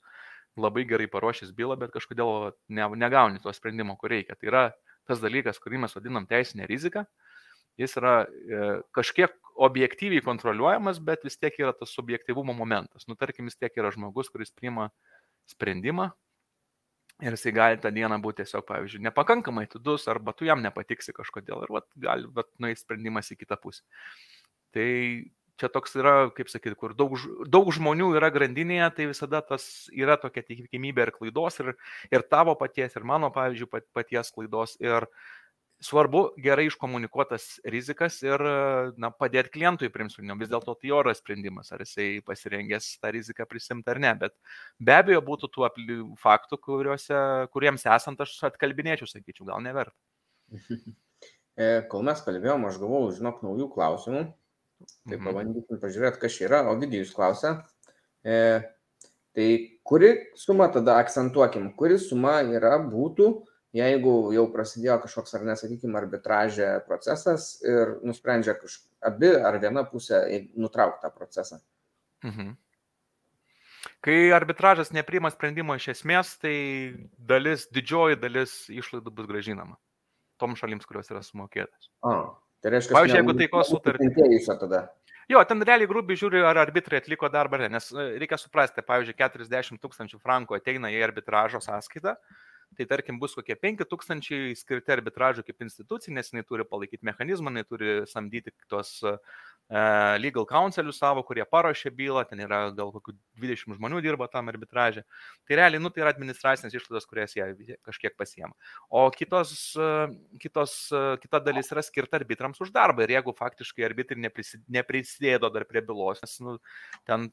labai gerai paruošęs bylą, bet kažkodėl ne, negauni to sprendimo, kur reikia. Tai yra tas dalykas, kurį mes vadinam teisinė rizika. Jis yra e, kažkiek objektyviai kontroliuojamas, bet vis tiek yra tas subjektivumo momentas. Nu, tarkim, vis tiek yra žmogus, kuris priima sprendimą ir jisai gali tą dieną būti tiesiog, pavyzdžiui, nepakankamai atidus arba tu jam nepatiksi kažkodėl ir vat, gali nueiti sprendimas į kitą pusę. Tai čia toks yra, kaip sakyti, kur daug, daug žmonių yra grandinėje, tai visada tas yra tokia tikimybė ir klaidos, ir, ir tavo paties, ir mano, pavyzdžiui, paties klaidos. Ir svarbu gerai iškomunikuotas rizikas ir na, padėti klientui primsprendimui. Vis dėlto tai jo yra sprendimas, ar jisai pasirengęs tą riziką prisimti ar ne. Bet be abejo būtų tų faktų, kuriuose, kuriems esant aš atkalbinėčiau, sakyčiau, gal neverta. E, kol mes kalbėjom, aš gavau, žinok, naujų klausimų. Tai mhm. pabandykim pažiūrėti, kas čia yra. O Vidijus klausia. E, tai kuri suma tada akcentuokim, kuri suma yra būtų, jeigu jau prasidėjo kažkoks ar nesakykime arbitražė procesas ir nusprendžia kažkaip abi ar viena pusė nutraukti tą procesą. Mhm. Kai arbitražas nepriima sprendimo iš esmės, tai dalis, didžioji dalis išlaidų bus gražinama tom šalims, kurios yra sumokėtas. A, Tai reiškia, Pavyzdžiui, jeigu taikos sutartį. Jo, ten realiai grubiai žiūri, ar arbitrai atliko darbą ar ne, nes e, reikia suprasti, pavyzdžiui, 40 tūkstančių frankų ateina į arbitražo sąskaitą, tai tarkim bus kokie 5 tūkstančiai skirti arbitražui kaip institucijai, nes jinai turi palaikyti mechanizmą, jinai turi samdyti tos uh, legal counselių savo, kurie paruošė bylą, ten yra gal kokių 20 žmonių dirba tam arbitražė. Tai realiai, nu, tai yra administracinės išlaidos, kurias jie kažkiek pasiema. O kitos, kitos, kita dalis yra skirta arbitrams už darbą. Ir jeigu faktiškai arbitrai neprisidėjo dar prie bylos, nes nu, ten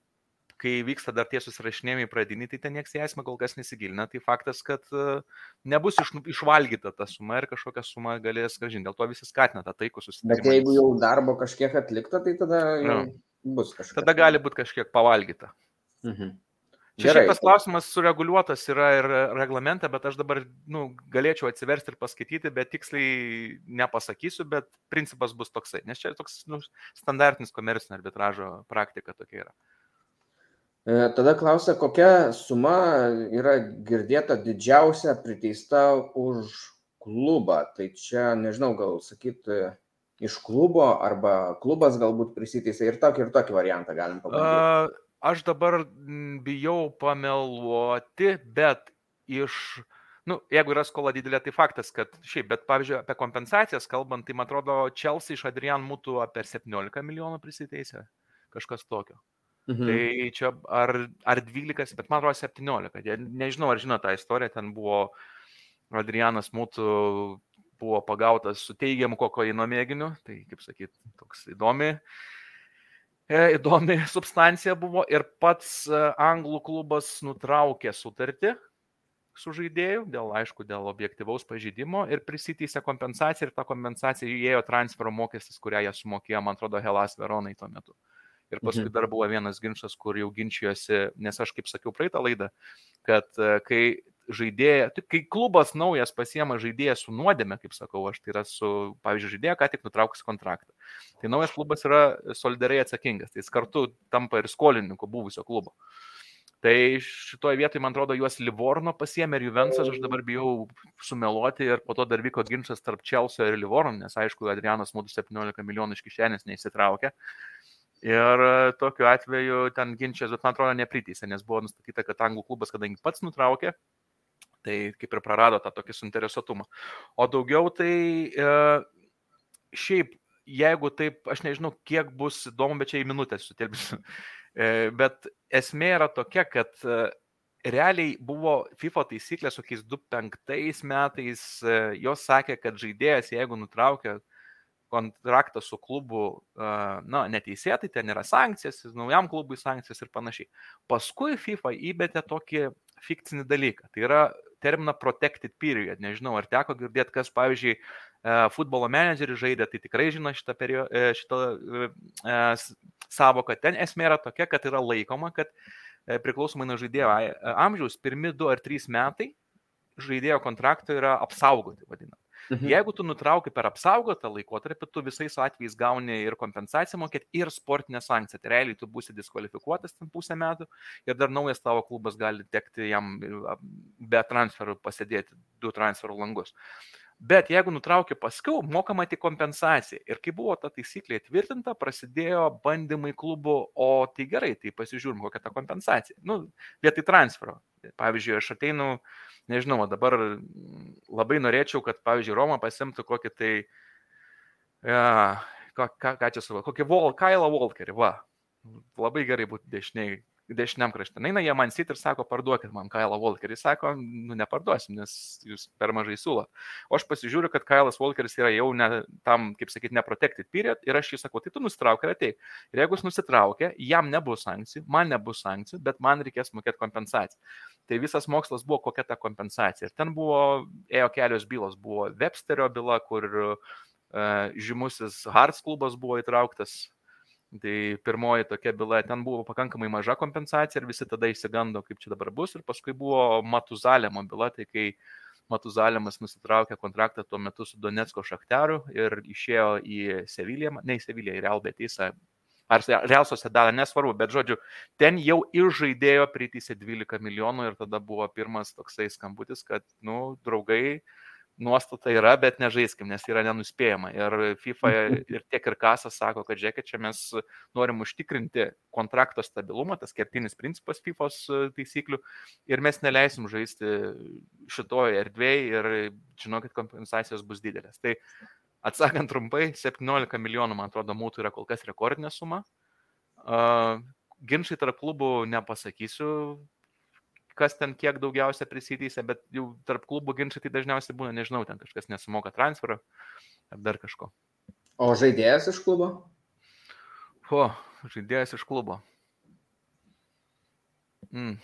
kai vyksta dar tie susirašinėjimai pradiniai, tai ten nieks į esmę kol kas nesigilina. Tai faktas, kad e, nebus iš, išvalgyta ta suma ir kažkokią sumą galės gražinti. Dėl to visi skatina tą taikų susitarimą. Bet jeigu jau darbo kažkiek atlikta, tai tada ja. bus kažkas. Tada gali būti kažkiek pavalgyta. Mhm. Čia šitas klausimas sureguliuotas yra ir reglamente, bet aš dabar nu, galėčiau atsiversti ir paskaityti, bet tiksliai nepasakysiu, bet principas bus toksai, nes čia toks nu, standartinis komercinio arbitražo praktika tokia yra. E, tada klausia, kokia suma yra girdėta didžiausia priteista už klubą. Tai čia, nežinau, gal sakyti, iš klubo arba klubas galbūt prisiteisė ir tokį ir tokį variantą galim pabandyti. Aš dabar bijau pameluoti, bet iš, nu, jeigu yra skola didelė, tai faktas, kad šiaip, bet pavyzdžiui, apie kompensacijas kalbant, tai man atrodo, Chelsea iš Adrian būtų apie 17 milijonų prisiteisę, kažkas tokio. Mhm. Tai čia ar, ar 12, bet man atrodo 17. Nežinau, ar žino tą istoriją, ten buvo Adrianas Mūtų buvo pagautas su teigiamu kokaino mėginiu, tai kaip sakyt, toks įdomi, e, įdomi substancija buvo ir pats e, anglų klubas nutraukė sutartį su žaidėju, dėl, aišku, dėl objektivaus pažydimo ir prisiteisė kompensaciją ir ta kompensacija įėjo transfero mokestis, kurią jie sumokėjo, man atrodo, Helas Veronai tuo metu. Ir paskui mhm. dar buvo vienas ginčas, kur jau ginčijosi, nes aš kaip sakiau praeitą laidą, kad e, kai žaidėja, tai kai klubas naujas pasiema žaidėją su nuodėme, kaip sakau, aš tai yra su, pavyzdžiui, žaidėja, ką tik nutraukus kontraktą. Tai naujas klubas yra solidariai atsakingas, tai jis kartu tampa ir skolininku buvusio klubo. Tai šitoje vietoje, man atrodo, juos Livorno pasiemė ir Juvensas, aš dabar bijau sumeluoti ir po to dar vyko ginčas tarp Čelsio ir Livorno, nes aišku, Adrianas mūdu 17 milijonų iš kišenės neįsitraukė. Ir e, tokiu atveju ten ginčias, bet man atrodo, nepriteisė, nes buvo nustatyta, kad anglų klubas, kadangi pats nutraukė, tai kaip ir prarado tą tokį suinteresuotumą. O daugiau tai e, šiaip, jeigu taip, aš nežinau, kiek bus įdomu, bet čia į minutę sutilpsiu. E, bet esmė yra tokia, kad e, realiai buvo FIFA taisyklės, kokiais 2005 metais, e, jos sakė, kad žaidėjas, jeigu nutraukia kontraktą su klubu, na, neteisėtai, ten yra sankcijas, naujam klubui sankcijas ir panašiai. Paskui FIFA įbėtė tokį fikcinį dalyką. Tai yra terminą protected period. Nežinau, ar teko girdėti, kas, pavyzdžiui, e, futbolo menedžerį žaidė, tai tikrai žino šitą, perio, e, šitą e, savoką. Ten esmė yra tokia, kad yra laikoma, kad priklausomai nuo žaidėjo amžiaus, pirmi du ar trys metai žaidėjo kontrakto yra apsaugoti, vadinam. Mhm. Jeigu tu nutrauki per apsaugotą laikotarpį, tu visais atvejais gauni ir kompensaciją mokėti, ir sportinę sankciją. Tai realiai tu būsi diskvalifikuotas ten pusę metų ir dar naujas tavo klubas gali tekti jam be transferų pasėdėti du transferų langus. Bet jeigu nutraukė paskiau, mokama tik kompensacija. Ir kai buvo ta taisyklė įtvirtinta, prasidėjo bandymai klubų, o tai gerai, tai pasižiūrim, kokia ta kompensacija. Nu, vietoj transfero. Pavyzdžiui, aš ateinu, nežinau, dabar labai norėčiau, kad, pavyzdžiui, Roma pasimtų kokį tai, ja, ką, ką, ką čia savo, kokį Vol, Kailą Walkerį, va. Labai gerai būtų dešiniai dešiniam krašte. Na, jie man sit ir sako, parduokit man Kailą Walkerį. Jis sako, nu neparduosim, nes jūs per mažai siūlo. O aš pasižiūriu, kad Kailas Walkeris yra jau ne, tam, kaip sakyti, neprotected period ir aš jį sakau, tai tu nusitrauk ir ateik. Ir jeigu jis nusitraukia, jam nebus sankcijų, man nebus sankcijų, bet man reikės mokėti kompensaciją. Tai visas mokslas buvo kokia ta kompensacija. Ir ten buvo, ėjo kelios bylos, buvo Websterio byla, kur uh, žymusis Harts klubas buvo įtrauktas Tai pirmoji tokia byla, ten buvo pakankamai maža kompensacija ir visi tada įsigando, kaip čia dabar bus. Ir paskui buvo Matuzalėmo byla, tai kai Matuzalėmas nusitraukė kontraktą tuo metu su Donetsko šachteriu ir išėjo į Seviliją, ne į Seviliją, į Real Betisą. Ar Real Sociedad, nesvarbu, bet žodžiu, ten jau išžaidėjo priteisė 12 milijonų ir tada buvo pirmas toksai skambutis, kad, nu, draugai, uh, nuostata yra, bet nežaiskim, nes yra nenuspėjama. Ir FIFA mhm. ir tiek ir kasas sako, kad žiūrėkit, čia mes norim užtikrinti kontrakto stabilumą, tas kertinis principas FIFA taisyklių, ir mes neleisim žaisti šitoje erdvėje ir žinokit, kompensacijos bus didelės. Tai atsakant trumpai, 17 milijonų, man atrodo, mūtų yra kol kas rekordinė suma. Ginčiai tarp klubų nepasakysiu, kas ten kiek daugiausia prisiteisė, bet jau tarp klubų ginčiai tai dažniausiai būna, nežinau, ten kažkas nesumoka transferą ar dar kažko. O žaidėjas iš klubo? O, žaidėjas iš klubo. Mm.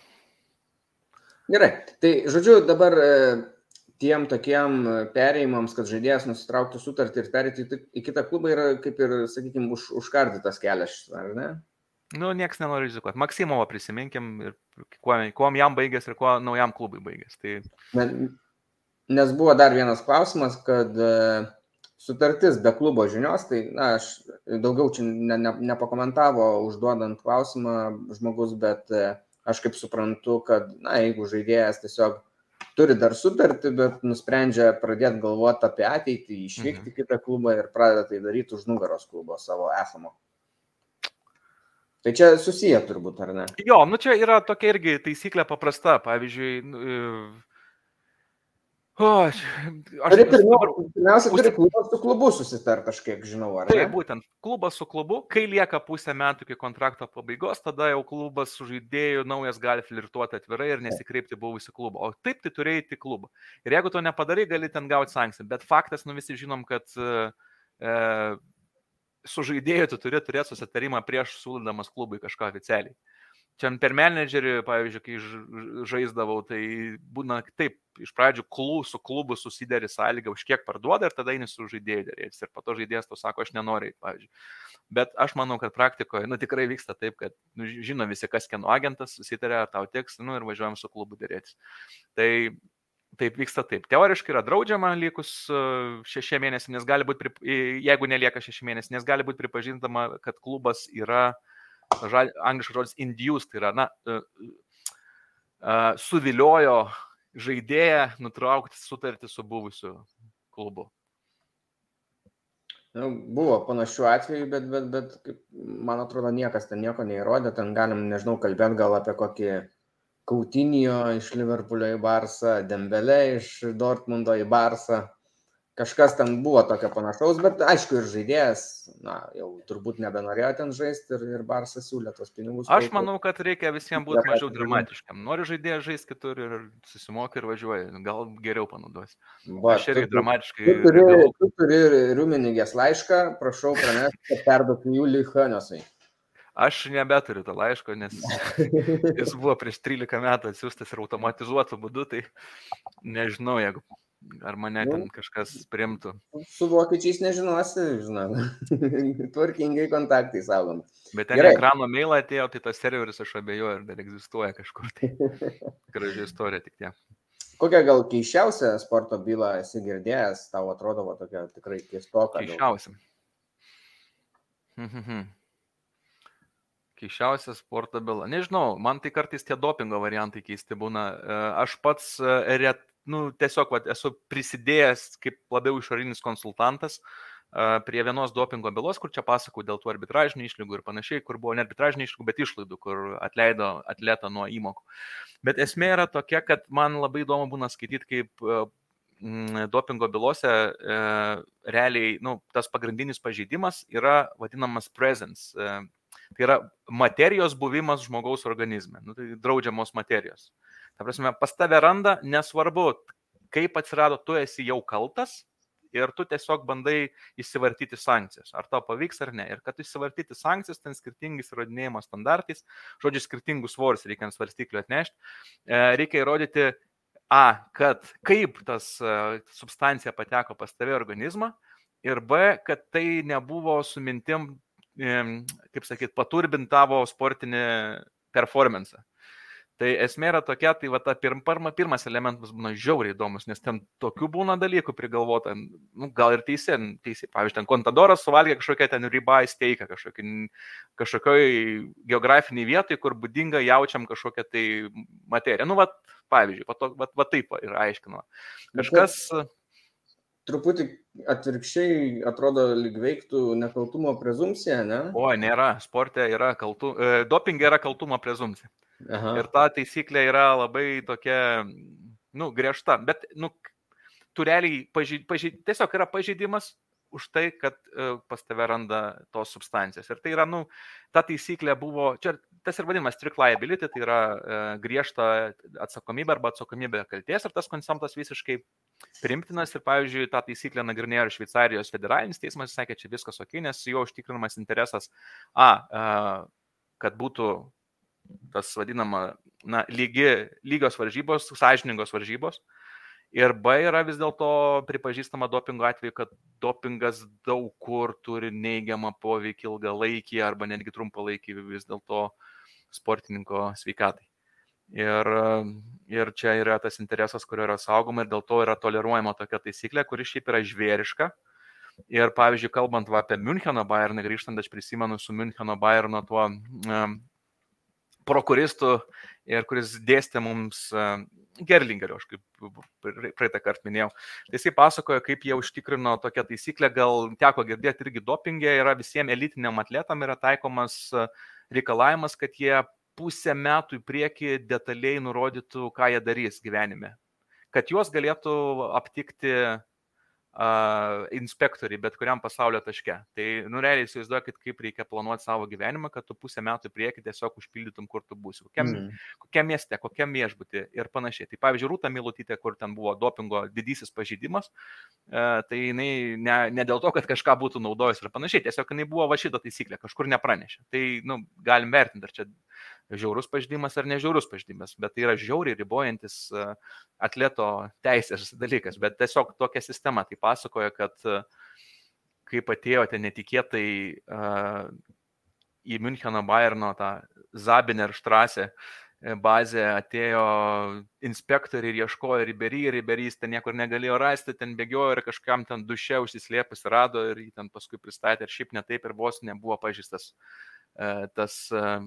Gerai, tai žodžiu, dabar e, tiem tokiem perėjimams, kad žaidėjas nusitrauktų sutartį ir perėti į kitą klubą yra kaip ir, sakykime, už, užkardytas kelias, ar ne? Nu, nieks nenori rizikuoti. Maksimovą prisiminkim ir kuo, kuom jam baigės ir kuo naujam klubui baigės. Tai... Nes buvo dar vienas klausimas, kad e, sutartis be klubo žinios, tai na, aš daugiau čia ne, ne, nepakomentavo užduodant klausimą žmogus, bet e, aš kaip suprantu, kad na, jeigu žaidėjas tiesiog turi dar sutartį, bet nusprendžia pradėti galvoti apie ateitį, išvykti mhm. kitą klubą ir pradeda tai daryti už nugaros klubo savo esamo. Tai čia susiję turbūt, ar ne? Jo, nu čia yra tokia irgi taisyklė paprasta. Pavyzdžiui, nu, O, aš, aš, pirmiausia, turi klubas su klubu susitart, aš kiek žinau? Taip, būtent klubas su klubu, kai lieka pusę metų iki kontrakto pabaigos, tada jau klubas su žaidėju naujas gali flirtuoti atvirai ir nesikreipti buvusi klubą. O taip, tai turėjai tik klubą. Ir jeigu to nepadarai, gali ten gauti sankciją. Bet faktas, nu visi žinom, kad e, su žaidėju tu turi turėti susitarimą prieš siūlydamas klubui kažką oficialiai. Čia per menedžerį, pavyzdžiui, kai žaisdavau, tai būna taip, iš pradžių klų, su klubu susideri sąlygą, už kiek parduoda ir tada eini su žaidėjai dėrėtis. Ir po to žaidėjas to sako, aš nenoriu, pavyzdžiui. Bet aš manau, kad praktikoje, nu tikrai vyksta taip, kad nu, žino visi, kas kieno agentas, susitarė, ar tau tiks, nu ir važiuojam su klubu dėrėtis. Tai Taip vyksta taip. Teoriškai yra draudžiama likus e, šešie mėnesiai, nes gali būti, jeigu nelieka šeši mėnesiai, nes gali būti pripažintama, kad klubas yra, angliškas žodis induced, tai yra, na, e, e, suviliojo žaidėją nutraukti sutartį su buvusiu klubu. Nu, buvo panašių atvejų, bet, bet, bet man atrodo, niekas ten nieko neįrodė, ten galim, nežinau, kalbėti gal apie kokį Coutinho iš Liverpoolio į Barsą, Dembele iš Dortmundo į Barsą. Kažkas ten buvo tokio panašaus, bet aišku, ir žaidėjas, na, jau turbūt nebenorėjo ten žaisti ir, ir Barsas siūlė tos pinigus. Aš manau, kad reikia visiems būti mažiau dramatiškam. Nori žaidėjas žaisti kitur ir susimoka ir važiuoja. Gal geriau panaudosi. Va, Aš irgi dramatiškai. Tu turi, tu turi Ruminigės laišką, prašau pranešti, kad perduotum jų Lyhaniosai. Aš nebeturiu to laiško, nes jis buvo prieš 13 metų atsiųstas ir automatizuotų būdų, tai nežinau, jeigu ar mane nu, ten kažkas primtų. Su vokiečiais nežinosi, žinau. Tvarkingai kontaktai saugom. Bet ten Gerai. ekrano mailą atėjo, tai tas serveris aš abejoju, ar dar egzistuoja kažkur. Tai graži istorija tik tie. Kokią gal keiščiausią sporto bylą esi girdėjęs, tau atrodo va, tokia tikrai keistoka? Keiščiausia. Mhm. Keiščiausia sporto byla. Nežinau, man tai kartais tie dopingo variantai keisti būna. E, aš pats e, ret, nu, tiesiog va, esu prisidėjęs kaip labiau išorinis konsultantas e, prie vienos dopingo bylos, kur čia pasakau dėl tų arbitražinių išlygų ir panašiai, kur buvo ne arbitražinių išlygų, bet išlaidų, kur atleido atletą nuo įmokų. Bet esmė yra tokia, kad man labai įdomu būna skaityti, kaip dopingo bylose e, realiai, nu, tas pagrindinis pažeidimas yra vadinamas presence. E, Tai yra materijos buvimas žmogaus organizme, nu, tai draudžiamos materijos. Ta prasme, pas tave randa, nesvarbu, kaip atsirado, tu esi jau kaltas ir tu tiesiog bandai įsivartyti sankcijas. Ar tau pavyks ar ne. Ir kad įsivartyti sankcijas, ten skirtingais įrodinėjimo standartais, žodžiu, skirtingus svorius reikia ant svarstyklių atnešti, e, reikia įrodyti, A, kad kaip tas e, substancija pateko pas tave organizmą ir B, kad tai nebuvo su mintim kaip sakyt, paturbint tavo sportinį performance. Tai esmė yra tokia, tai va, ta pirm, pirma, pirmas elementas būna žiauriai įdomus, nes ten tokių būna dalykų prigalvota, nu, gal ir teisė, teisė. Pavyzdžiui, ten kontadoras suvalgė kažkokią ten ribą įsteiką, kažkokioj geografiniai vietai, kur būdinga jaučiam kažkokią tai materiją. Nu, va, pavyzdžiui, va, va, va taip ir aiškinama. Kažkas... Bet truputį atvirkščiai atrodo lyg veiktų nekaltumo prezumcija, ne? O, nėra. Sporte yra kaltų, e, dopingai yra kaltumo prezumcija. Aha. Ir ta taisyklė yra labai tokia, nu, griežta. Bet, nu, tu realiai pažyd, pažyd, tiesiog yra pažydimas už tai, kad e, pas tave randa tos substancijas. Ir tai yra, nu, ta taisyklė buvo, čia tas ir vadinamas strict liability, tai yra e, griežta atsakomybė arba atsakomybė kalties ir tas konceptas visiškai primtinas ir, pavyzdžiui, tą taisyklę nagrinėjo ir Šveicarijos federalinis teismas, sakė, čia viskas ok, nes jo užtikrinamas interesas, a kad būtų tas vadinama, na, lygi, lygios varžybos, sąžiningos varžybos. Ir B yra vis dėlto pripažįstama dopingo atveju, kad dopingas daug kur turi neigiamą poveikį ilgalaikį arba netgi trumpalaikį vis dėlto sportininko sveikatai. Ir, ir čia yra tas interesas, kurio yra saugoma ir dėl to yra toleruojama tokia taisyklė, kuri šiaip yra žvėriška. Ir pavyzdžiui, kalbant va, apie Müncheno Bayerną, grįžtant, aš prisimenu su Müncheno Bayerno tuo um, prokuristu ir kuris dėstė mums um, Gerlingerio, aš kaip praeitą kartą minėjau. Tai jisai pasakojo, kaip jie užtikrino tokią taisyklę, gal teko girdėti irgi dopingė, yra visiems elitiniam atletam yra taikomas reikalavimas, kad jie pusę metų į priekį detaliai nurodytų, ką jie darys gyvenime. Kad juos galėtų aptikti uh, inspektoriai bet kuriam pasaulio taške. Tai, nu, realiai įsivaizduokit, kaip reikia planuoti savo gyvenimą, kad tu pusę metų prieki tiesiog užpildytum, kur tu būsi, kokiam, mm. kokiam mieste, kokiam viešbutį ir panašiai. Tai pavyzdžiui, Rūta Milutytė, kur ten buvo dopingo didysis pažydimas, uh, tai jinai ne, ne dėl to, kad kažką būtų naudojus ir panašiai, tiesiog jinai buvo va šitą taisyklę, kažkur nepranešė. Tai, nu, galim vertinti, ar čia žiaurus pažydimas ar nežiaurus pažydimas, bet tai yra žiauriai ribojantis e, atleto teisės dalykas. Bet tiesiog tokia sistema tai pasakoja, kad e, kaip atėjote netikėtai uh, į Müncheno Bayerno tą Zabiner Štrasę bazę atėjo inspektoriai ir ieškojo Riberį, ir Riberys ten niekur negalėjo rasti, ten bėgiojo ir kažkam ten duše užsislėpus rado ir jį ten paskui pristatė ir šiaip netaip ir vos nebuvo pažįstas uh, tas uh,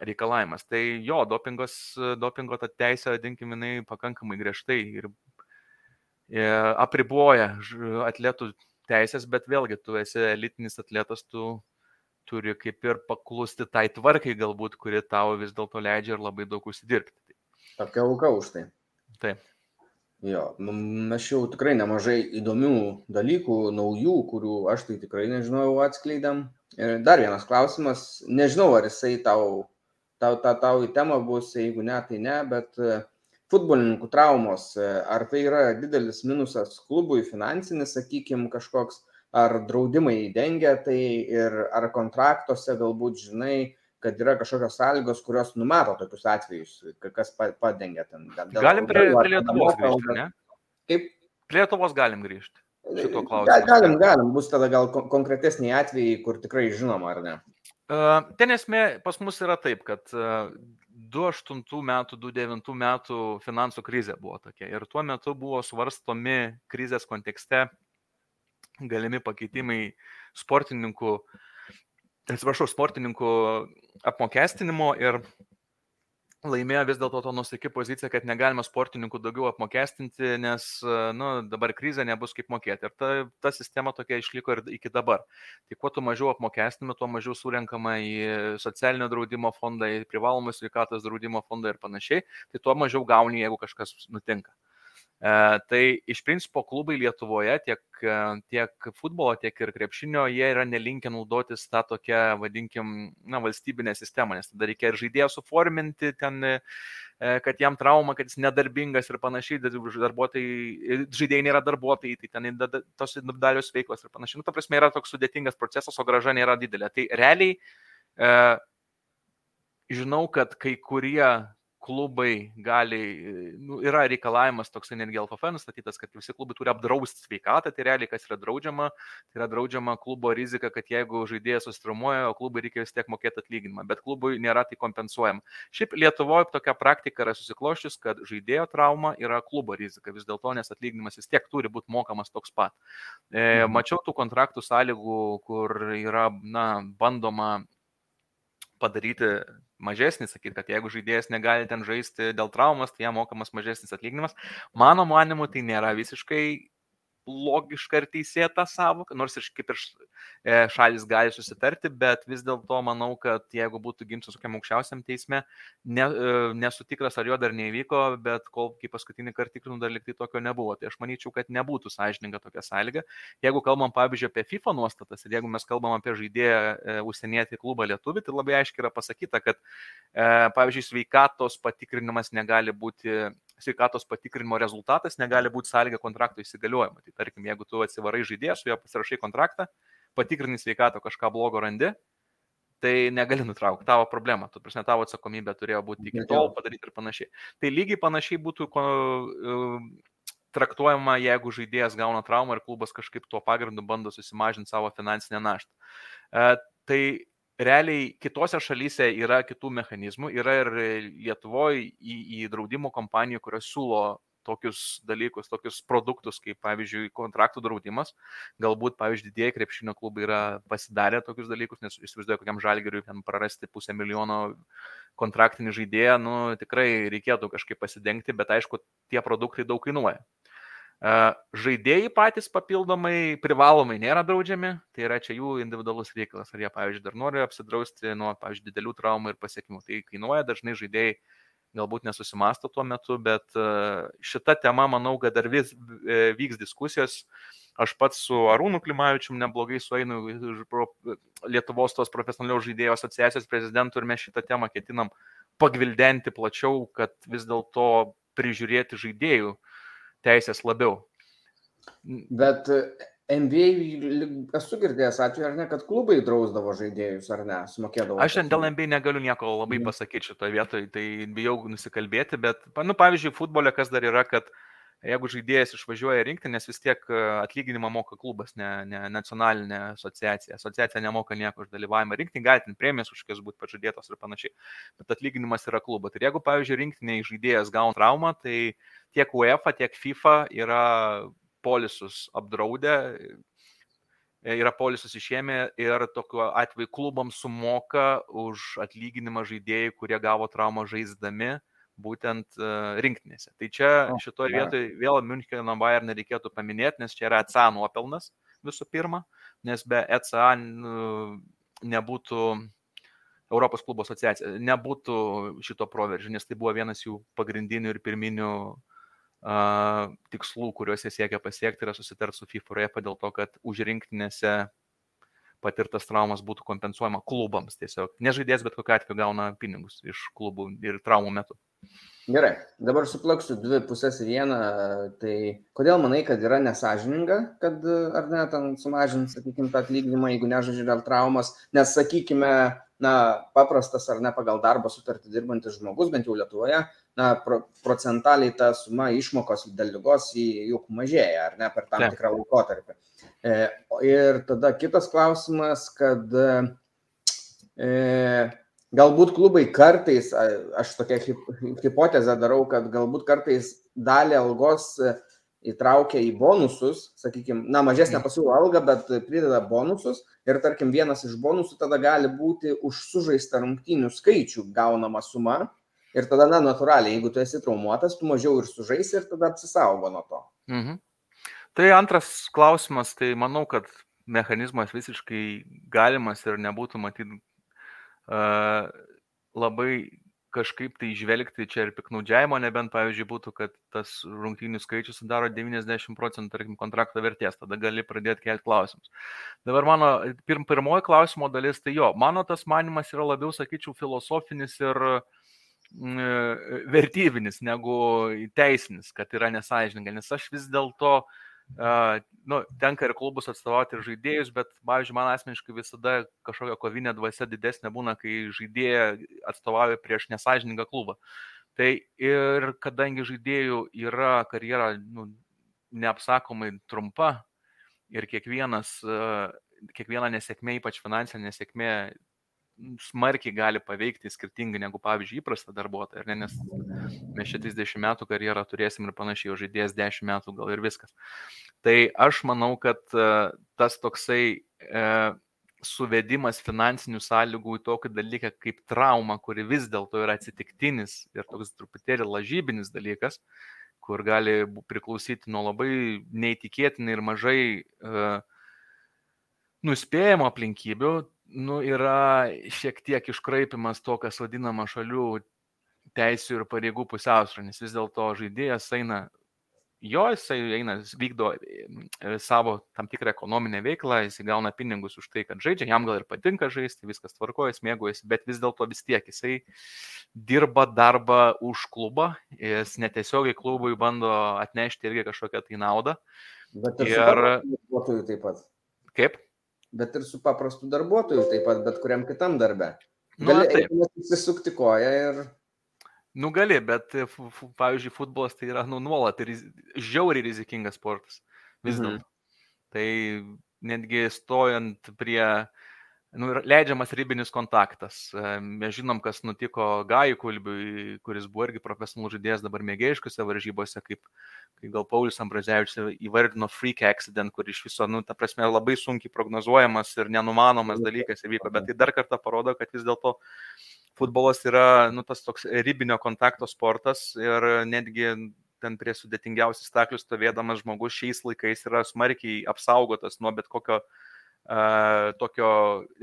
reikalavimas. Tai jo, dopingos, dopingo ta teisė, vadinkim, jinai pakankamai griežtai ir apriboja atletų teisės, bet vėlgi tu esi elitinis atletas, tu turi kaip ir paklusti tai tvarkai galbūt, kuri tau vis dėlto leidžia ir labai daug užsidirbti. Tokia auka už tai. Taip. Jo, mes jau tikrai nemažai įdomių dalykų, naujų, kurių aš tai tikrai nežinojau atskleidėm. Ir dar vienas klausimas, nežinau, ar jisai tau tau, tau, tau į temą bus, jeigu ne, tai ne, bet e, futbolininkų traumos, e, ar tai yra didelis minusas klubui, finansinis, sakykime, kažkoks, ar draudimai dengia tai ir ar kontraktuose galbūt, žinai, kad yra kažkokios sąlygos, kurios numato tokius atvejus, kas padengia ten. Galim prie, prie Lietuvos grįžti, ne? Kaip? Prie Lietuvos galim grįžti. Šito klausimu. Galim, galim, bus tada gal konkretesniai atvejai, kur tikrai žinoma, ar ne? Uh, ten esmė pas mus yra taip, kad uh, 2008 metų, 2009 metų finansų krizė buvo tokia. Ir tuo metu buvo svarstomi krizės kontekste galimi pakeitimai sportininkų, atsiprašau, sportininkų apmokestinimo ir laimėjo vis dėlto to nusiki pozicija, kad negalima sportininkų daugiau apmokestinti, nes nu, dabar krizė nebus kaip mokėti. Ir ta, ta sistema tokia išliko ir iki dabar. Tai kuo tu mažiau apmokestinami, tuo mažiau surenkama į socialinio draudimo fondą, į privalomą sveikatos draudimo fondą ir panašiai, tai tuo mažiau gauni, jeigu kažkas nutinka. E, tai iš principo klubai Lietuvoje tiek, e, tiek futbolo, tiek ir krepšinio, jie yra nelinkę naudotis tą tokią, vadinkim, na, valstybinę sistemą, nes tada reikia ir žaidėją suforminti ten, e, kad jam trauma, kad jis nedarbingas ir panašiai, žaidėjai nėra darbuotojai, tai ten tos individualios veiklos ir panašiai. Nu, ta prasme, yra toks sudėtingas procesas, o graža nėra didelė. Tai realiai žinau, kad kai kurie klubai gali, nu, yra reikalavimas toksai netgi LFF nustatytas, kad visi klubai turi apdrausti sveikatą, tai realiai kas yra draudžiama, tai yra draudžiama klubo rizika, kad jeigu žaidėjas susitraumuoja, o klubui reikia vis tiek mokėti atlyginimą, bet klubui nėra tai kompensuojama. Šiaip Lietuvoje tokia praktika yra susikloščius, kad žaidėjo trauma yra klubo rizika vis dėlto, nes atlyginimas vis tiek turi būti mokamas toks pat. E, mhm. mačiau tų kontraktų sąlygų, kur yra, na, bandoma padaryti mažesnį, sakyti, kad jeigu žaidėjas negali ten žaisti dėl traumas, tai jam mokamas mažesnis atlyginimas. Mano manimu, tai nėra visiškai logiška ir teisėta savoka, nors ir kaip ir e, šalis gali susitarti, bet vis dėlto manau, kad jeigu būtų ginčas kokiam aukščiausiam teisme, ne, e, nesu tikras, ar jo dar neįvyko, bet kol kaip paskutinį kartą tikrinu, dar liktai tokio nebuvo. Tai aš manyčiau, kad nebūtų sąžininga tokia sąlyga. Jeigu kalbam, pavyzdžiui, apie FIFA nuostatas ir jeigu mes kalbam apie žaidėją e, užsienietį klubą lietuvį, tai labai aiškiai yra pasakyta, kad, pavyzdžiui, sveikatos patikrinimas negali būti sveikatos patikrinimo rezultatas negali būti sąlyga kontrakto įsigaliojimo. Tai tarkim, jeigu tu atsivarai žaidėją, su juo pasirašai kontraktą, patikrini sveikato kažką blogo randi, tai negali nutraukti tavo problemą. Tu prasme, tavo atsakomybė turėjo būti iki tol padaryti ir panašiai. Tai lygiai panašiai būtų uh, traktuojama, jeigu žaidėjas gauna traumą ir klubas kažkaip tuo pagrindu bando susimažinti savo finansinę naštą. Uh, tai realiai kitose šalyse yra kitų mechanizmų, yra ir Lietuvoje į, į draudimo kompanijų, kurios siūlo tokius dalykus, tokius produktus, kaip pavyzdžiui kontraktų draudimas. Galbūt, pavyzdžiui, didieji krepšinio klubai yra pasidarę tokius dalykus, nes įsivaizduoju, kokiam žalgeriui ten prarasti pusę milijono kontraktinį žaidėją, nu tikrai reikėtų kažkaip pasidengti, bet aišku, tie produktai daug kainuoja. Žaidėjai patys papildomai privalomai nėra draudžiami, tai yra čia jų individualus reikalas, ar jie, pavyzdžiui, dar nori apsidrausti nuo, pavyzdžiui, didelių traumų ir pasiekimų. Tai kainuoja, dažnai žaidėjai galbūt nesusimasto tuo metu, bet šita tema, manau, kad dar vis e, vyks diskusijos. Aš pats su Arūnu Klimavičium neblogai sueinu Lietuvos tos profesionalių žaidėjų asociacijos prezidentu ir mes šitą temą ketinam pagvildenti plačiau, kad vis dėlto prižiūrėti žaidėjų uh, teisės labiau. Bet NBA esu girdėjęs atveju, ar ne, kad klubai drausdavo žaidėjus, ar ne, sumokėdavo. Aš šiandien dėl NBA negaliu nieko labai mhm. pasakyti šitoje vietoje, tai bijau nusikalbėti, bet, nu, pavyzdžiui, futbole kas dar yra, kad jeigu žaidėjas išvažiuoja rinkti, nes vis tiek atlyginimą moka klubas, ne, ne nacionalinė asociacija. Asociacija nemoka nieko už dalyvavimą rinkti, gali ten premijas už kokias būti pažadėtos ir panašiai. Bet atlyginimas yra klubo. Tai jeigu, pavyzdžiui, rinktinė žaidėjas gauna traumą, tai tiek UEFA, tiek FIFA yra polisus apdraudę, yra polisus išėmę ir tokiu atveju klubams sumoka už atlyginimą žaidėjai, kurie gavo traumą žaisdami būtent rinktinėse. Tai čia šitoje vietoje vėl Müncheno Bayern nereikėtų paminėti, nes čia yra ECA nuopelnas visų pirma, nes be ECA nebūtų Europos klubo asociacija, nebūtų šito proveržio, nes tai buvo vienas jų pagrindinių ir pirminių uh, tikslų, kuriuos jie siekia pasiekti, yra susitarti su FIFA UEFA dėl to, kad už rinktinėse patirtas traumas būtų kompensuojama klubams tiesiog. Nežaidės bet kokiu atveju gauna pinigus iš klubų ir traumų metu. Gerai, dabar suplaksiu dvi pusės į vieną. Tai kodėl manai, kad yra nesažininga, kad ar ne, ten sumažins, sakykime, tą atlyginimą, jeigu nežaidžia dėl traumas, nes, sakykime, na, paprastas ar ne pagal darbo sutartį dirbantis žmogus, bent jau Lietuvoje, na, pro, procentaliai ta suma išmokos dėl lygos juk mažėja, ar ne, per tam tikrą laikotarpį. E, ir tada kitas klausimas, kad e, galbūt klubai kartais, aš tokią hipotezę darau, kad galbūt kartais dalį algos įtraukia į bonusus, sakykime, na, mažesnę pasiūlo algą, bet prideda bonusus ir, tarkim, vienas iš bonusų tada gali būti už sužaistą rungtynių skaičių gaunama suma ir tada, na, natūraliai, jeigu tu esi traumuotas, tu mažiau ir sužaisi ir tada apsisaugo nuo to. Mhm. Tai antras klausimas, tai manau, kad mechanizmas visiškai galimas ir nebūtų matyti labai kažkaip tai žvelgti čia ir piknaudžiavimo, nebent, pavyzdžiui, būtų, kad tas rungtynių skaičius sudaro 90 procentų, tarkim, kontrakto vertės, tada gali pradėti kelti klausimus. Dabar mano pirm, pirmoji klausimo dalis, tai jo, mano tas manimas yra labiau, sakyčiau, filosofinis ir mm, vertybinis negu teisinis, kad yra nesažininga, nes aš vis dėlto uh, Uh, nu, tenka ir klubus atstovauti ir žaidėjus, bet, pavyzdžiui, man asmeniškai visada kažkokia kovinė dvasia didesnė būna, kai žaidėja atstovauja prieš nesažiningą klubą. Tai ir kadangi žaidėjų yra karjera nu, neapsakomai trumpa ir kiekvienas, uh, kiekviena nesėkmė, ypač finansinė nesėkmė, smarkiai gali paveikti skirtingai negu, pavyzdžiui, įprasta darbuotoja, ne, nes mes čia 30 metų karjerą turėsim ir panašiai, o žaidėjas 10 metų gal ir viskas. Tai aš manau, kad e, tas toksai e, suvedimas finansinių sąlygų į tokį dalyką kaip trauma, kuri vis dėlto yra atsitiktinis ir toks truputėlį lažybinis dalykas, kur gali priklausyti nuo labai neįtikėtinai ir mažai uh, nuspėjamo aplinkybių, nu, yra šiek tiek iškraipimas to, kas vadinama šalių teisų ir pareigų pusiausvyrą, nes vis dėlto žaidėjas eina, jo jisai eina, vykdo e, savo tam tikrą ekonominę veiklą, jis gauna pinigus už tai, kad žaidžia, jam gal ir patinka žaisti, viskas tvarkojas, mėgojasi, bet vis dėlto vis tiek jisai dirba darbą už klubą, jis netiesiogiai klubui bando atnešti irgi kažkokią tai naudą. Bet ir, ir... taip pat. Kaip? Bet ir su paprastu darbuotoju, taip pat bet kuriam kitam darbe. Nu, gali nu, įsisukti koją ir... Nu gali, bet, pavyzdžiui, futbolas tai yra nu, nuolat ir žiauriai rizikingas sportas. Vis dėlto. Mhm. Tai netgi stojant prie uh, nu, leidžiamas ribinis kontaktas. E, mes žinom, kas nutiko Gajui Kulbiui, kuris buvo irgi profesionalus žaidėjas dabar mėgėjiškose varžybose, kaip, kaip gal Paulius Ambrazevičius įvardino freak accident, kur iš viso, nu, ta prasme, labai sunkiai prognozuojamas ir nenumanomas dalykas įvyko, bet tai dar kartą parodo, kad vis dėlto futbolas yra, nu, tas toks ribinio kontakto sportas ir netgi ten prie sudėtingiausių staklių stovėdamas žmogus šiais laikais yra smarkiai apsaugotas nuo bet kokio uh, tokio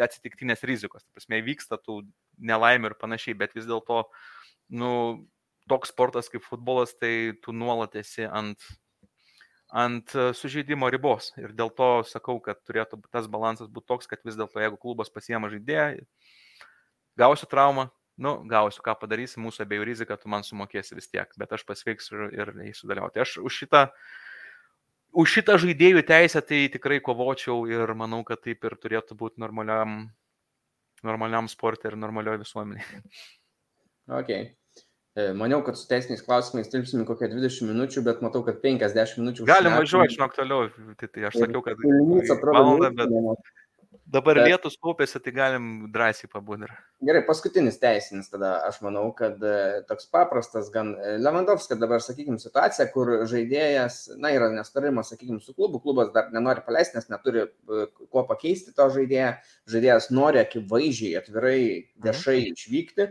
atsitiktinės rizikos. Tai prasme, vyksta tų nelaimė ir panašiai, bet vis dėlto, nu, toks sportas kaip futbolas, tai tu nuolat esi ant, ant sužeidimo ribos. Ir dėl to sakau, kad turėtų tas balansas būti toks, kad vis dėlto, jeigu klubas pasiema žaidėją, gausiu traumą, nu, gausiu, ką padarysi, mūsų abiejų rizika, tu man sumokėsi vis tiek, bet aš pasveiksiu ir, ir eisiu dalyvauti. Aš už šitą uh, už šitą žaidėjų teisę tai tikrai kovočiau ir manau, kad taip ir turėtų būti normaliam, normaliam sportui ir normalioje visuomenėje. Ok. E, maniau, kad su teisiniais klausimais tilpsim kokią 20 minučių, bet matau, kad 50 minučių. Galim važiuoti, žinok, toliau. Tai, tai aš sakiau, kad valandą, bet... Dabar Bet... lietus kaupėsi, tai galim drąsiai pabūti. Gerai, paskutinis teisinis tada, aš manau, kad e, toks paprastas, gan e, Lewandowski dabar, sakykime, situacija, kur žaidėjas, na, yra nestarimas, sakykime, su klubu, klubas dar nenori paleisti, nes neturi e, kuo pakeisti to žaidėją, žaidėjas nori akivaizdžiai, atvirai, viešai mhm. išvykti.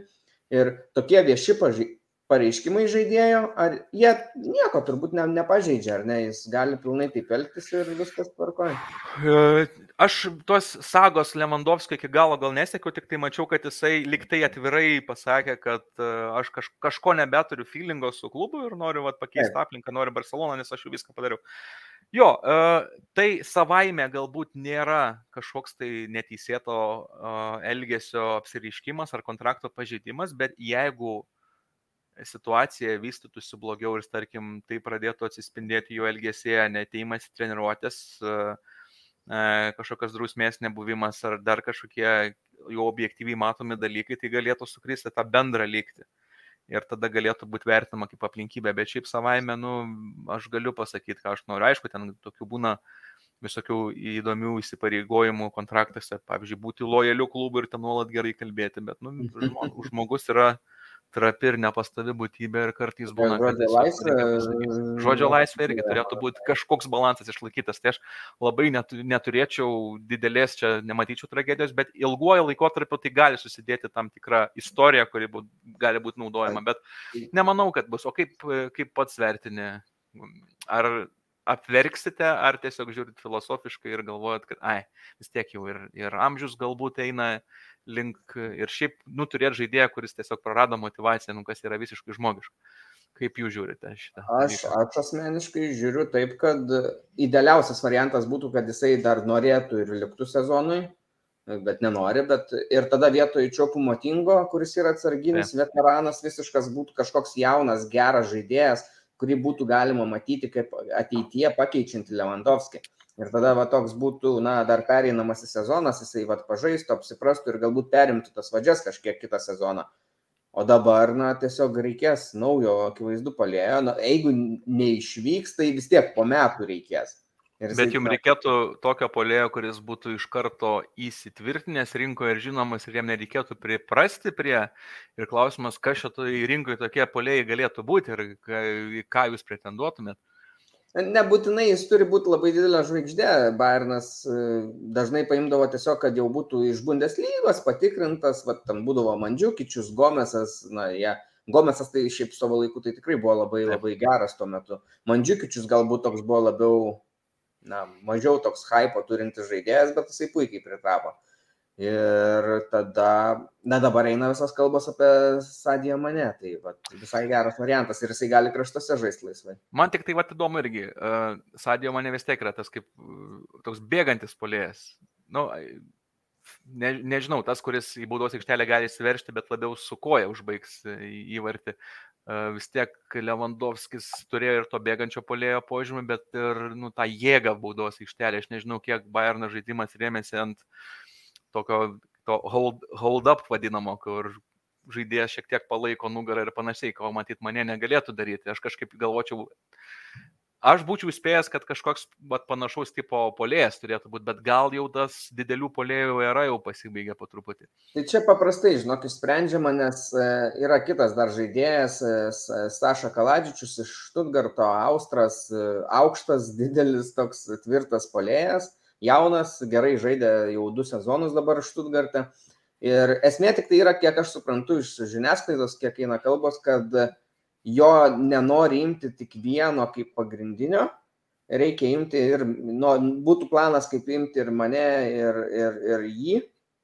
Ir tokie vieši pareiškimai žaidėjo, ar jie nieko turbūt ne, nepažeidžia, ar ne, jis gali pilnai taip elgtis ir viskas tvarkoja. E, aš tos sagos Lemandovskio iki galo gal nesėkiau, tik tai mačiau, kad jisai liktai atvirai pasakė, kad e, aš kaž, kažko nebeturiu feelingo su klubu ir noriu vat, pakeisti aplinką, noriu Barceloną, nes aš jau viską padariau. Jo, e, tai savaime galbūt nėra kažkoks tai neteisėto elgesio apsiriškimas ar kontrakto pažeidimas, bet jeigu situacija vystytųsi blogiau ir, tarkim, tai pradėtų atsispindėti jo elgesėje, neteimas treniruotės, kažkokios drausmės nebuvimas ar dar kažkokie jau objektyviai matomi dalykai, tai galėtų sukristi tą bendrą lygtį. Ir tada galėtų būti vertinama kaip aplinkybė, bet šiaip savaime, nu, aš galiu pasakyti, ką aš noriu. Aišku, ten tokių būna visokių įdomių įsipareigojimų kontraktuose, pavyzdžiui, būti lojaliu klubui ir ten nuolat gerai kalbėti, bet nu, žmogus yra trapi ir nepastavi būtybė ir kartais būna. Žodžio laisvė. Žodžio laisvė irgi turėtų būti kažkoks balansas išlaikytas. Tai aš labai neturėčiau didelės čia, nematyčiau tragedijos, bet ilguoju laikotarpiu tai gali susidėti tam tikrą istoriją, kuri būt, gali būti naudojama. Bet nemanau, kad bus. O kaip, kaip pats vertini? Ar apverksite, ar tiesiog žiūrit filosofiškai ir galvojat, kad, ai, vis tiek jau ir, ir amžius galbūt eina link ir šiaip, nu, turėti žaidėją, kuris tiesiog prarado motivaciją, nu, kas yra visiškai žmogiška. Kaip jūs žiūrite šitą? Aš, aš asmeniškai žiūriu taip, kad idealiausias variantas būtų, kad jisai dar norėtų ir liktų sezonui, bet nenori, bet ir tada vietoj Čiopų Motingo, kuris yra atsarginis ja. veteranas, visiškas būtų kažkoks jaunas, geras žaidėjas, kurį būtų galima matyti kaip ateityje pakeičiantį Lewandowski. Ir tada va toks būtų, na, dar pereinamasis sezonas, jisai va pažaistų, apsiprastų ir galbūt perimtų tas vadžias kažkiek kitą sezoną. O dabar, na, tiesiog reikės naujo, akivaizdu, palėjo. Na, jeigu neišvyks, tai vis tiek po metų reikės. Ir Bet jums reikėtų tokio polėjo, kuris būtų iš karto įsitvirtinęs rinkoje ir žinomas ir jam nereikėtų priprasti prie. Ir klausimas, kas šitoje rinkoje tokie polėjai galėtų būti ir ką jūs pretenduotumėt. Nebūtinai jis turi būti labai didelė žvaigždė. Bayernas e, dažnai paimdavo tiesiog, kad jau būtų iš Bundeslygos patikrintas, va, tam būdavo Mandžiukičius, Gomesas, na, jie. Ja, Gomesas tai šiaip savo laiku tai tikrai buvo labai, labai geras tuo metu. Mandžiukičius galbūt toks buvo labiau, na, mažiau toks hypo turintis žaidėjas, bet jisai puikiai pritrapo. Ir tada, na dabar eina visas kalbos apie Sadiją mane, tai va, visai geras variantas ir jisai gali kraštuose žaisti laisvai. Man tik tai va įdomu irgi, uh, Sadijo mane vis tiek yra tas kaip uh, toks bėgantis polėjas. Nu, ne, nežinau, tas, kuris į baudos aikštelę gali įsiveršti, bet labiau su koja užbaigs įvartį. Uh, vis tiek Lewandowskis turėjo ir to bėgančio polėjo požymį, bet ir nu, tą jėgą baudos aikštelę. Aš nežinau, kiek Bayerno žaidimas rėmėsi ant uh, tokio to hold, hold up vadinamo, kur žaidėjas šiek tiek palaiko nugarą ir panašiai, ko matyt mane negalėtų daryti. Aš kažkaip galvočiau, aš būčiau įspėjęs, kad kažkoks vat, panašaus tipo polėjas turėtų būti, bet gal jau tas didelių polėjų era jau pasibaigė po truputį. Tai čia paprastai, žinok, sprendžiama, nes e, yra kitas dar žaidėjas, e, Saša Kaladžičius iš Stuttgarto, Austras, e, aukštas, didelis, toks tvirtas polėjas jaunas, gerai žaidė jau du sezonus dabar Štutgarte. Ir esmė tik tai yra, kiek aš suprantu iš žiniasklaidos, kiek eina kalbos, kad jo nenori imti tik vieno kaip pagrindinio, reikia imti ir, nu, būtų planas kaip imti ir mane, ir, ir, ir jį,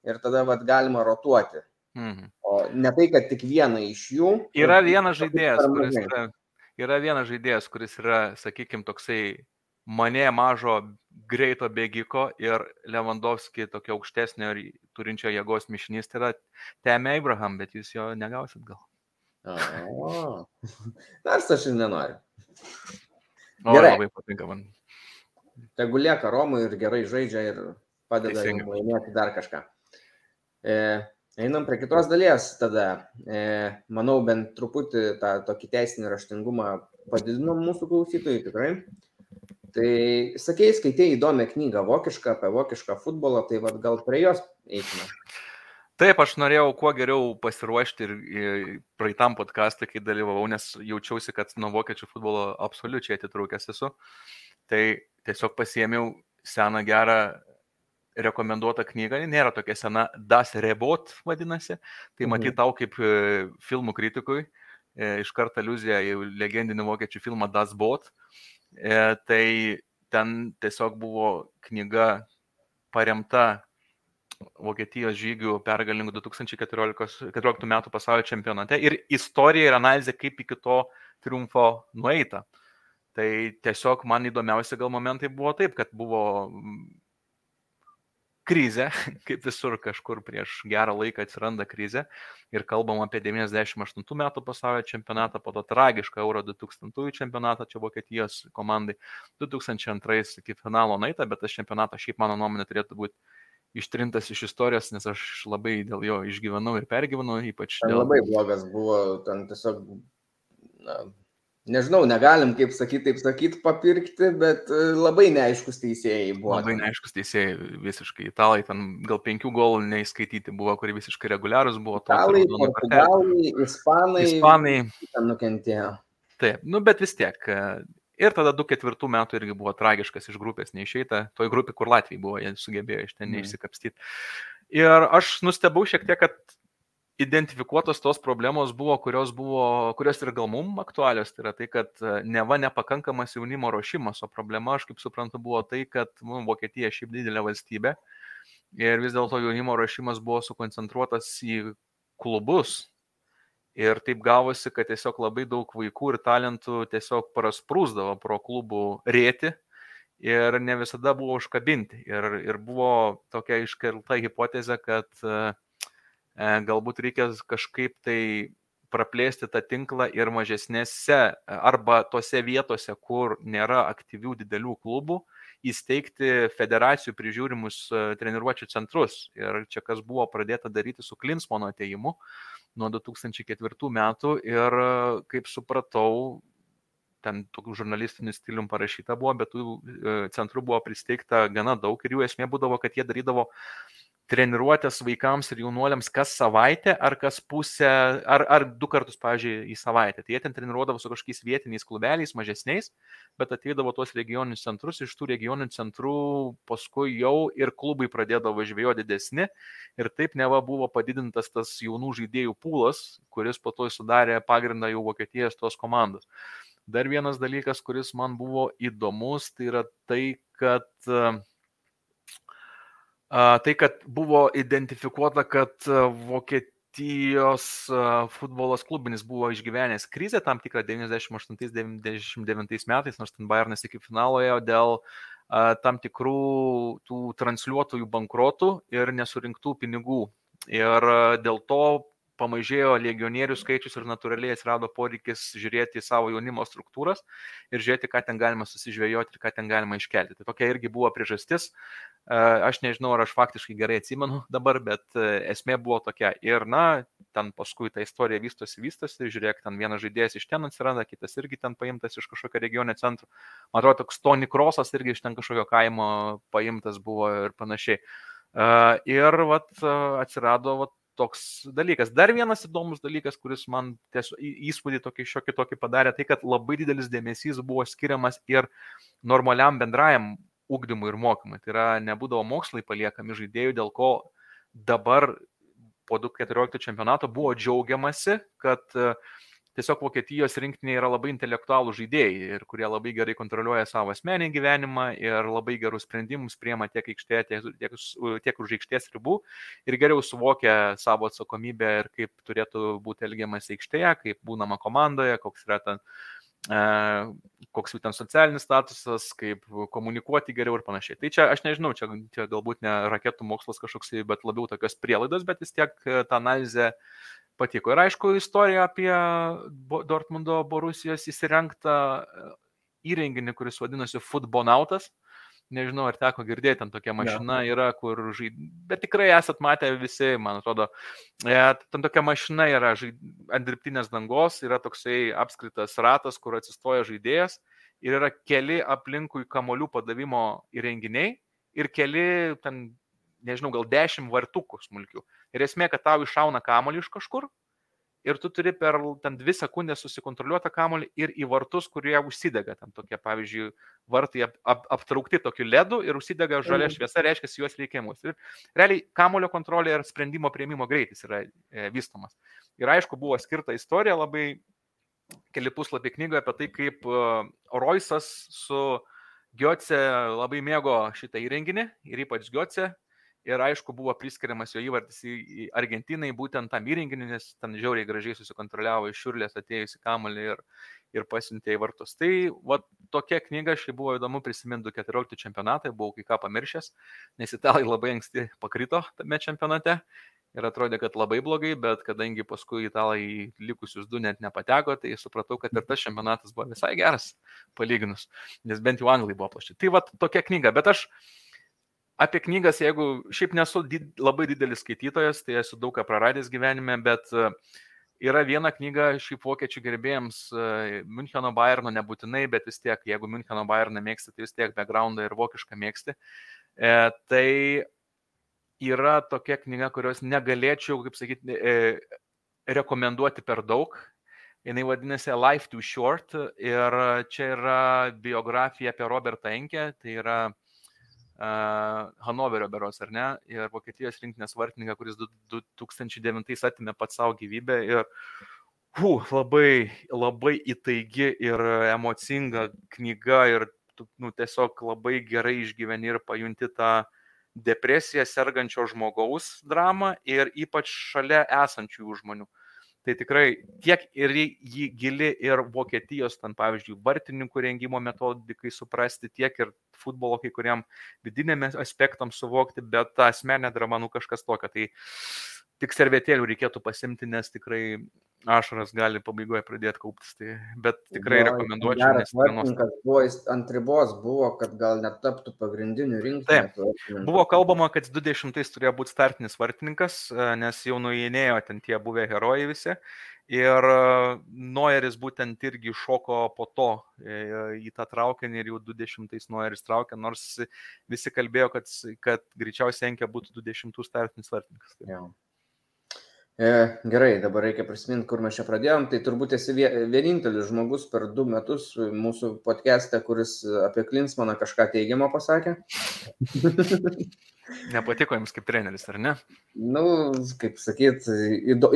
ir tada vat, galima rotuoti. Mhm. O ne tai, kad tik vieną iš jų. Yra vienas žaidėjas, kuris yra, yra vienas žaidėjas, kuris yra, sakykime, toksai mane mažo greito bėgiko ir Lewandowski tokio aukštesnio ir turinčio jėgos mišinys, tai yra Teme Abraham, bet jūs jo negausit gal. O, nors aš ir nenoriu. O, gerai. labai patinka man. Tegu lieka Romui ir gerai žaidžia ir padeda jam laimėti dar kažką. E, einam prie kitos dalies tada. E, manau, bent truputį tą tokį teisinį raštingumą padidinom mūsų klausytojai tikrai. Tai sakėjai, skaitėjai įdomią knygą vokišką apie vokišką futbolą, tai vad gal prie jos eikime. Taip, aš norėjau kuo geriau pasiruošti ir praeitam podcast'ui, kai dalyvavau, nes jaučiausi, kad nuo vokiečių futbolo absoliučiai atitrūkęs esu. Tai tiesiog pasiemiau seną gerą rekomenduotą knygą, nėra tokia sena, Das Rebot vadinasi, tai mhm. matyt tau kaip e, filmų kritikui, e, iš karto aliuzija į legendinį vokiečių filmą Das Bot. E, tai ten tiesiog buvo knyga paremta Vokietijos žygių pergalingų 2014 metų pasaulio čempionate ir istorija ir analizė, kaip iki to triumfo nueita. Tai tiesiog man įdomiausi gal momentai buvo taip, kad buvo krizė, kaip visur kažkur prieš gerą laiką atsiranda krizė ir kalbam apie 98 metų pasaulio čempionatą, po to tragišką Euro 2000 čempionatą čia Vokietijos komandai, 2002 iki finalo naita, bet tas čempionatas šiaip mano nuomonė turėtų būti ištrintas iš istorijos, nes aš labai dėl jo išgyvenau ir pergyvenau, ypač dėl... Labai blogas buvo, ten tiesiog na, nežinau, negalim, kaip sakyti, taip sakyti, papirkti, bet e, labai neaiškus teisėjai buvo. Labai neaiškus teisėjai, visiškai. Italai ten gal penkių golų neįskaityti buvo, kurie visiškai reguliarūs buvo. Italai, portugalai, ispanai. Ispanai. Ten nukentėjo. Taip, nu bet vis tiek. E, ir tada 2004 metų irgi buvo tragiškas iš grupės neišeita. Toj grupė, kur Latvijai buvo, jie sugebėjo iš ten mhm. neišsikapstyti. Ir aš nustebau šiek tiek, kad identifikuotos tos problemos buvo, kurios, buvo, kurios ir gal mum aktualios, tai yra tai, kad e, neva nepakankamas jaunimo ruošimas, o problema, aš kaip suprantu, buvo tai, kad nu, Vokietija šiaip didelė valstybė ir vis dėlto jaunimo ruošimas buvo sukoncentruotas į klubus. Ir taip gavosi, kad tiesiog labai daug vaikų ir talentų tiesiog prasprūsdavo pro klubų rėti ir ne visada buvo užkabinti. Ir, ir buvo tokia iškelta hipotezė, kad uh, galbūt reikia kažkaip tai praplėsti tą tinklą ir mažesnėse arba tose vietose, kur nėra aktyvių didelių klubų, įsteigti federacijų prižiūrimus e, treniruočio centrus. Ir čia kas buvo pradėta daryti su Klinsmano ateimu nuo 2004 metų ir kaip supratau, ten tokių žurnalistinių stilium parašyta buvo, bet tų e, centrų buvo pristeigta gana daug ir jų esmė būdavo, kad jie darydavo treniruotės vaikams ir jaunuoliams kas savaitę ar kas pusę, ar, ar du kartus, pavyzdžiui, į savaitę. Tai jie ten treniruodavo su kažkokiais vietiniais klubeliais, mažesniais, bet ateidavo tuos regioninius centrus, iš tų regioninių centrų paskui jau ir klubai pradėdavo žvėjo didesni ir taip neva buvo padidintas tas jaunų žaidėjų pūlas, kuris po to sudarė pagrindą jau Vokietijos tos komandos. Dar vienas dalykas, kuris man buvo įdomus, tai yra tai, kad uh, Tai, kad buvo identifikuota, kad Vokietijos futbolas klubinis buvo išgyvenęs krizę tam tikrą 98-99 metais, nors ten Bayernas iki finalo ėjo dėl tam tikrų tų transliuotojų bankrotų ir nesurinktų pinigų. Ir dėl to pamažėjo legionierių skaičius ir natūraliai atsirado poreikis žiūrėti į savo jaunimo struktūras ir žiūrėti, ką ten galima susižvėjoti ir ką ten galima iškelti. Tai tokia irgi buvo priežastis. Aš nežinau, ar aš faktiškai gerai atsimenu dabar, bet esmė buvo tokia. Ir, na, ten paskui ta istorija vystosi, vystosi, žiūrėk, ten vienas žaidėjas iš ten atsiranda, kitas irgi ten paimtas iš kažkokio regionio centro. Man atrodo, toks Tony Krosas irgi iš ten kažkokio kaimo paimtas buvo ir panašiai. Ir vat, atsirado vat, toks dalykas. Dar vienas įdomus dalykas, kuris man tiesiog įspūdį tokį šiokį tokį padarė, tai kad labai didelis dėmesys buvo skiriamas ir normaliam bendrajam ugdymui ir mokymui. Tai yra, nebūdavo mokslai paliekami žaidėjų, dėl ko dabar po 2014 čempionato buvo džiaugiamasi, kad uh, tiesiog Vokietijos rinktinė yra labai intelektualų žaidėjai ir kurie labai gerai kontroliuoja savo asmenį gyvenimą ir labai gerus sprendimus priema tiek aikštėje, tiek, tiek, tiek už aikštės ribų ir geriau suvokia savo atsakomybę ir kaip turėtų būti elgiamas aikštėje, kaip būnama komandoje, koks yra ten e, koks jų ten socialinis statusas, kaip komunikuoti geriau ir panašiai. Tai čia aš nežinau, čia, čia galbūt ne raketų mokslas kažkoks, bet labiau tokios prielaidos, bet vis tiek ta analizė patiko. Ir aišku, istorija apie Dortmundo Borusijos įsirengtą e, įrenginį, kuris vadinasi Futbonautas. Nežinau, ar teko girdėti, ten tokia mašina ja. yra, kur žaid... Bet tikrai esat matę visi, man atrodo. E, ten tokia mašina yra žaid... ant dirbtinės dangos, yra toksai apskritas ratas, kur atsistoja žaidėjas ir yra keli aplinkui kamolių padavimo įrenginiai ir keli ten nežinau, gal 10 vartukų smulkių. Ir esmė, kad tau iššauna kamolį iš kažkur ir tu turi per ten 2 sekundės susikontroliuotą kamolį ir į vartus, kurie užsidega. Ten tokie, pavyzdžiui, vartai ap, ap, aptraukti tokiu ledu ir užsidega žalia šviesa, reiškia, juos reikia mūsų. Ir realiai kamolio kontrolė ir sprendimo prieimimo greitis yra e, vystomas. Ir aišku, buvo skirta istorija labai keli puslapiai knygoje apie tai, kaip uh, Roisas su Gioce labai mėgo šitą įrenginį ir ypač Gioce ir aišku buvo priskiriamas jo įvartis į Argentinai būtent tam įrenginiui, nes ten žiauriai gražiai susikontroliavo iš šiurlės atėjusi kamalį ir, ir pasiuntė į vartus. Tai vat, tokia knyga, šiai buvo įdomu prisiminti 14 čempionatai, buvau kai ką pamiršęs, nes italai labai anksti pakrito tame čempionate ir atrodė, kad labai blogai, bet kadangi paskui italai likusius du net nepateko, tai supratau, kad ir tas čempionatas buvo visai geras palyginus, nes bent jau anglai buvo plaši. Tai va tokia knyga, bet aš apie knygas, jeigu šiaip nesu did, labai didelis skaitytojas, tai esu daug ką praradęs gyvenime, bet uh, yra viena knyga šiaip vokiečių gerbėjams, uh, Müncheno Bayerno nebūtinai, bet vis tiek, jeigu Müncheno Bayerną mėgsti, tai vis tiek backgroundą ir vokišką mėgsti. E, tai yra tokia knyga, kurios negalėčiau, kaip sakyti, e, rekomenduoti per daug. Jis vadinasi Life Too Short ir čia yra biografija apie Robertą Enkę, tai yra Hanoverio beros, ar ne, ir Vokietijos rinktinės vartininką, kuris 2009 atimė pat savo gyvybę ir uh, labai, labai įtaigi ir emocinga knyga ir tu nu, tiesiog labai gerai išgyveni ir pajunti tą depresija sergančio žmogaus dramą ir ypač šalia esančių žmonių. Tai tikrai tiek ir jį gili ir Vokietijos, ten pavyzdžiui, vartininkų rengimo metodikai suprasti, tiek ir futbolo kai kuriam vidiniam aspektam suvokti, bet ta asmenė drama, nu kažkas tokio. Tai tik servetėlių reikėtų pasimti, nes tikrai ašaras gali pabaigoje pradėti kauptis. Tai, bet tikrai ja, rekomenduočiau. Geras vartininkas buvo ant ribos, buvo, kad gal net taptų pagrindiniu rinkiniu. Buvo kalbama, kad 20 turėjo būti startinis vartininkas, e, nes jau nuėjinėjo ten tie buvę herojai visi. Ir e, Noeris būtent irgi šoko po to e, į tą traukinį ir jau 20-ais Noeris traukė, nors visi kalbėjo, kad, kad greičiausiai Enkė būtų 20 startinis vartininkas. Ja. E, gerai, dabar reikia prisiminti, kur mes čia pradėjom. Tai turbūt esi vienintelis žmogus per du metus mūsų podcast'e, kuris apie Klinsmaną kažką teigiamą pasakė. Nepatiko jums kaip treneris, ar ne? Na, nu, kaip sakyt,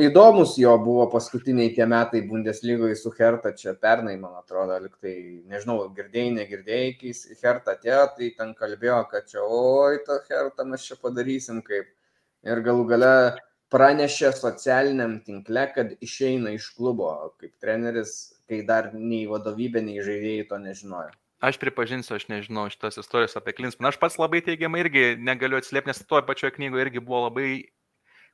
įdomus jo buvo paskutiniai tie metai Bundeslygoje su Herta, čia pernai, man atrodo, liktai, nežinau, girdėjai, negirdėjai, kai Herta atėjo, tai ten kalbėjo, kad čia, oi, tą Hertą mes čia padarysim kaip. Ir galų gale pranešė socialiniam tinkle, kad išeina iš klubo kaip treneris, kai dar nei vadovybė, nei žaidėjai to nežinojo. Aš pripažinsiu, aš nežinau šitos istorijos apie Klinsmaną. Aš pats labai teigiamai irgi negaliu atsiliepti, nes toje pačioje knygoje irgi buvo labai,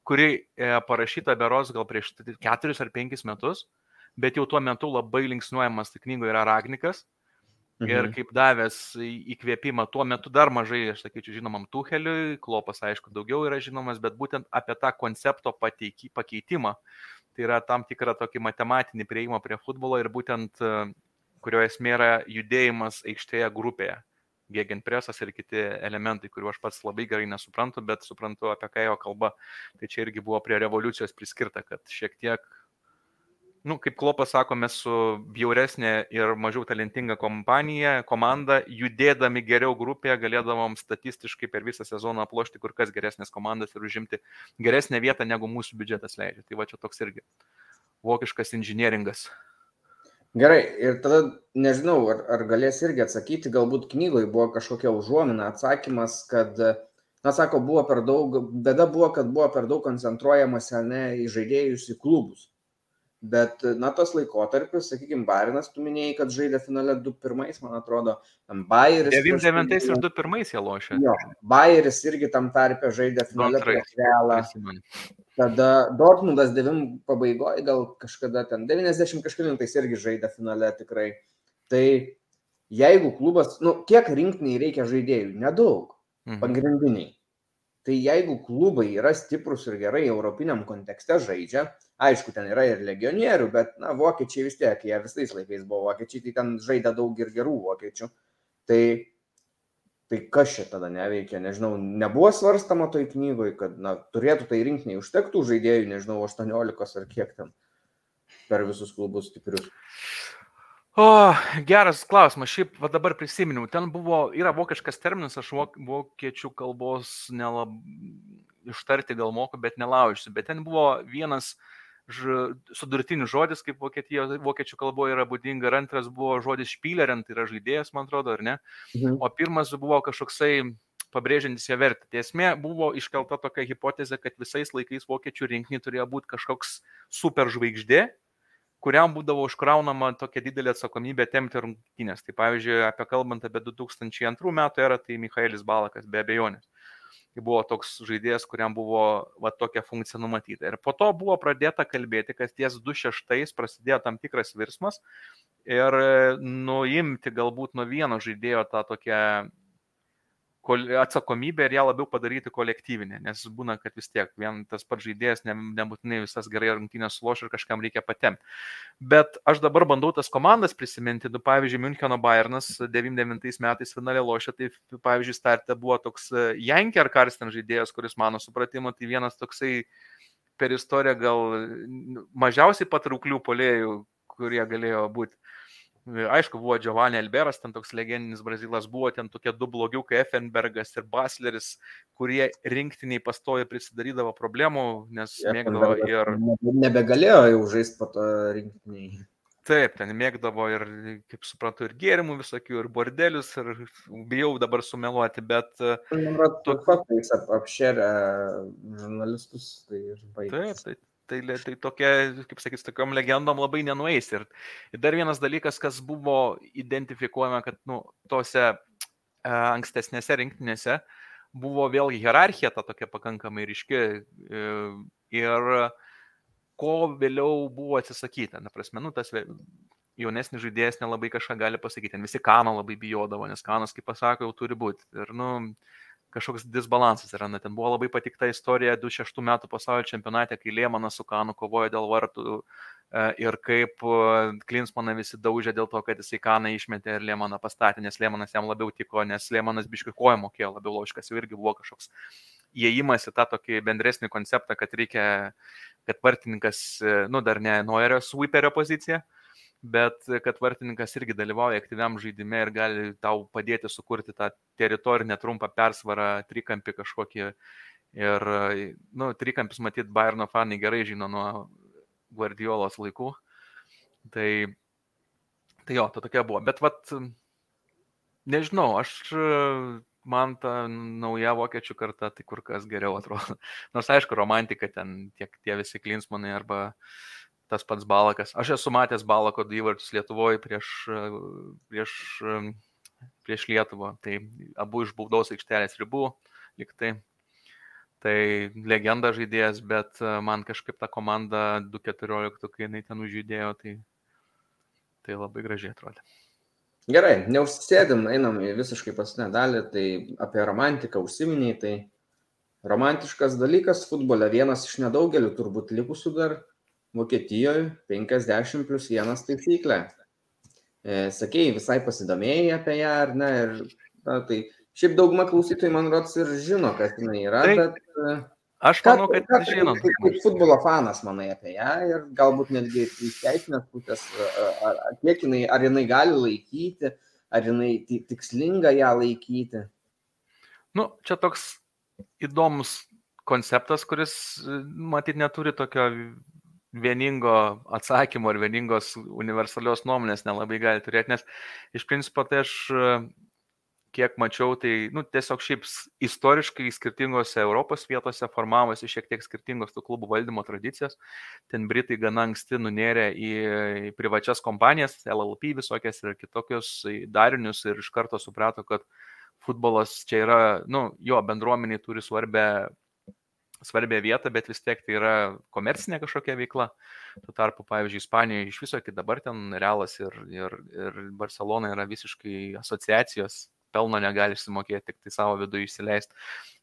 kuri e, parašyta beros gal prieš keturis ar penkis metus, bet jau tuo metu labai linksniuojamas tai knygoje yra Ragnikas. Mhm. Ir kaip davęs įkvėpimą, tuo metu dar mažai, aš sakyčiau, žinomam Tuheliui, Klopas aišku daugiau yra žinomas, bet būtent apie tą koncepto pateikį, pakeitimą, tai yra tam tikrą tokį matematinį prieimą prie futbolo ir būtent kurio esmė yra judėjimas aikštėje grupėje. Gegenpresas ir kiti elementai, kuriuo aš pats labai gerai nesuprantu, bet suprantu, apie ką jo kalba. Tai čia irgi buvo prie revoliucijos priskirta, kad šiek tiek nu, kaip Klopas sako, mes su bjauresnė ir mažiau talentinga kompanija, komanda, judėdami geriau grupėje, galėdavom statistiškai per visą sezoną aplošti kur kas geresnės komandas ir užimti geresnę vietą, negu mūsų biudžetas leidžia. Tai va čia toks irgi vokiškas inžinieringas. Gerai, ir tada nežinau, ar, ar galės irgi atsakyti, galbūt knygoje buvo kažkokia užuomina, atsakymas, kad, na, sako, buvo per daug, bėda buvo, kad buvo per daug koncentruojamas ne į žaidėjus, į klubus. Bet, na, tas laikotarpis, sakykime, Barinas, tu minėjai, kad žaidė finale 2-1, man atrodo, Bayeris. 99 ir 2-1 jie lošė. Jo, Bayeris irgi tam tarpe žaidė finale prieš Realą. Tada Dortmundas 9 pabaigoje, gal kažkada ten 90 kažkalintais irgi žaidė finale tikrai. Tai jeigu klubas, nu, kiek rinktiniai reikia žaidėjų? Nedaug. Mhm. Pagrindiniai. Tai jeigu klubai yra stiprus ir gerai europiniam kontekste žaidžia, aišku, ten yra ir legionierių, bet, na, vokiečiai vis tiek, jie visais laikais buvo vokiečiai, tai ten žaidė daug ir gerų vokiečių. Tai, tai kas čia tada neveikia, nežinau, nebuvo svarstama toj knygoje, kad, na, turėtų tai rinkiniai užtektų žaidėjų, nežinau, 18 ar kiek ten per visus klubus stiprius. O, geras klausimas, šiaip va dabar prisiminiau, ten buvo, yra vokiškas terminas, aš vokiečių kalbos nelab, ištarti gal moku, bet nelaužsiu, bet ten buvo vienas ž, sudurtinis žodis, kaip vokietijo, vokiečių kalboje yra būdinga, ir antras buvo žodis špylerent, tai yra žaidėjas, man atrodo, ar ne? Mhm. O pirmas buvo kažkoksai pabrėžiantis ją vertę. Tiesmė buvo iškelta tokia hipotezė, kad visais laikais vokiečių rinkiniai turėjo būti kažkoks superžvaigždė, kuriam būdavo užkraunama tokia didelė atsakomybė temti rungtynės. Tai pavyzdžiui, apie kalbant apie 2002 metų erą, tai Michaelis Balakas be abejonės. Buvo toks žaidėjas, kuriam buvo va, tokia funkcija numatyta. Ir po to buvo pradėta kalbėti, kad ties 26 prasidėjo tam tikras virsmas ir nuimti galbūt nuo vieno žaidėjo tą tokią atsakomybę ir ją labiau padaryti kolektyvinę, nes būna, kad vis tiek vien tas pats žaidėjas ne, nebūtinai visas gerai rungtynės suloš ir kažkam reikia patemti. Bet aš dabar bandau tas komandas prisiminti, nu, pavyzdžiui, Müncheno Bayernas 99 metais finalė lošė, tai pavyzdžiui, startė buvo toks e, Janker Karsten žaidėjas, kuris mano supratimu, tai vienas toksai per istoriją gal mažiausiai patrauklių polėjų, kurie galėjo būti. Aišku, buvo Giovanni Alberas, ten toks legendinis brazilas, buvo ten tokie du blogiukai, Effenbergas ir Basleris, kurie rinktiniai pastoja prisidarydavo problemų, nes mėgdavo ir... Nebegalėjo jau žaisti po to rinktiniai. Taip, ten mėgdavo ir, kaip suprantu, ir gėrimų visokių, ir bordelius, ir bijau dabar sumeluoti, bet... Man atrodo, tu faktais apšėrė žurnalistus, tai ir baigė. Taip, taip tai, tai tokia, kaip sakyt, tokiom legendom labai nenueis. Ir, ir dar vienas dalykas, kas buvo identifikuojama, kad nu, tose e, ankstesnėse rinktinėse buvo vėlgi hierarchija ta tokia pakankamai ryški e, ir ko vėliau buvo atsisakyta. Na, prasme, nu, tas jaunesnis žaidėjas nelabai kažką gali pasakyti. Ten visi Kano labai bijodavo, nes Kanas, kaip pasako, jau turi būti. Ir, nu, kažkoks disbalansas yra. Na, ten buvo labai patikta istorija 26 metų pasaulio čempionate, kai Lėmanas su Kanu kovojo dėl vartų e, ir kaip e, Klinsmaną visi daužė dėl to, kad jisai Kaną išmetė ir Lėmaną pastatė, nes Lėmanas jam labiau tiko, nes Lėmanas biškai koją mokėjo labiau loškas, jau irgi buvo kažkoks įėjimas į tą tokį bendresnį konceptą, kad reikia, kad vartininkas, e, nu dar ne Noerio sweeperio pozicija, bet kad vartininkas irgi dalyvauja aktyviam žaidime ir gali tau padėti sukurti tą teritorinę trumpą persvarą, trikampį kažkokį. Ir, nu, trikampis matyt, Bayerno fanai gerai žino nuo Guardiolos laikų. Tai, tai jo, tai tokia buvo. Bet, vat, nežinau, aš man ta nauja vokiečių karta tai kur kas geriau atrodo. Nors aišku, romantika ten tiek tie visi klinsmanai arba uh, tas pats Balakas. Aš esu matęs Balako įvarčius Lietuvoje prieš, prieš, prieš Lietuvą. Tai abu iš baudos aikštelės ribų, liktai. Tai legenda žaidėjas, bet man kažkaip ta komanda 2.14, kai jinai ten užjudėjo, tai, tai labai gražiai atrodė. Gerai, neužsėdim, einam į visiškai paskutinę dalį, tai apie romantiką užsiminiai, tai romantiškas dalykas futbole, vienas iš nedaugelių turbūt likusių dar Vokietijoje 50 plus 1 taisyklė. E, sakėjai, visai pasidomėjai apie ją, ar ne? Ir, na, tai šiaip dauguma klausytojų, man rodos, ir žino, kas jinai yra, tai, bet... E, aš manau, kad ką, žino. Kaip, kaip futbolo fanas manai apie ją ir galbūt netgi iš teisinės pusės, ar, ar, kiek jinai, ar jinai gali laikyti, ar jinai tikslinga ją laikyti. Nu, čia toks įdomus konceptas, kuris, matyt, neturi tokio vieningo atsakymo ir vieningos universalios nuomonės nelabai gali turėti, nes iš principo tai aš kiek mačiau, tai nu, tiesiog šiaip istoriškai skirtingose Europos vietose formavosi šiek tiek skirtingos tų klubų valdymo tradicijos. Ten Britai gana anksti nunėrė į privačias kompanijas, LLP visokias ir kitokius darinius ir iš karto suprato, kad futbolas čia yra, nu, jo bendruomeniai turi svarbę svarbią vietą, bet vis tiek tai yra komercinė kažkokia veikla. Tuo tarpu, pavyzdžiui, Ispanijoje iš viso iki dabar ten Realas ir, ir, ir Barcelona yra visiškai asociacijos, pelno negali išsimokėti, tik tai savo viduje išsileisti.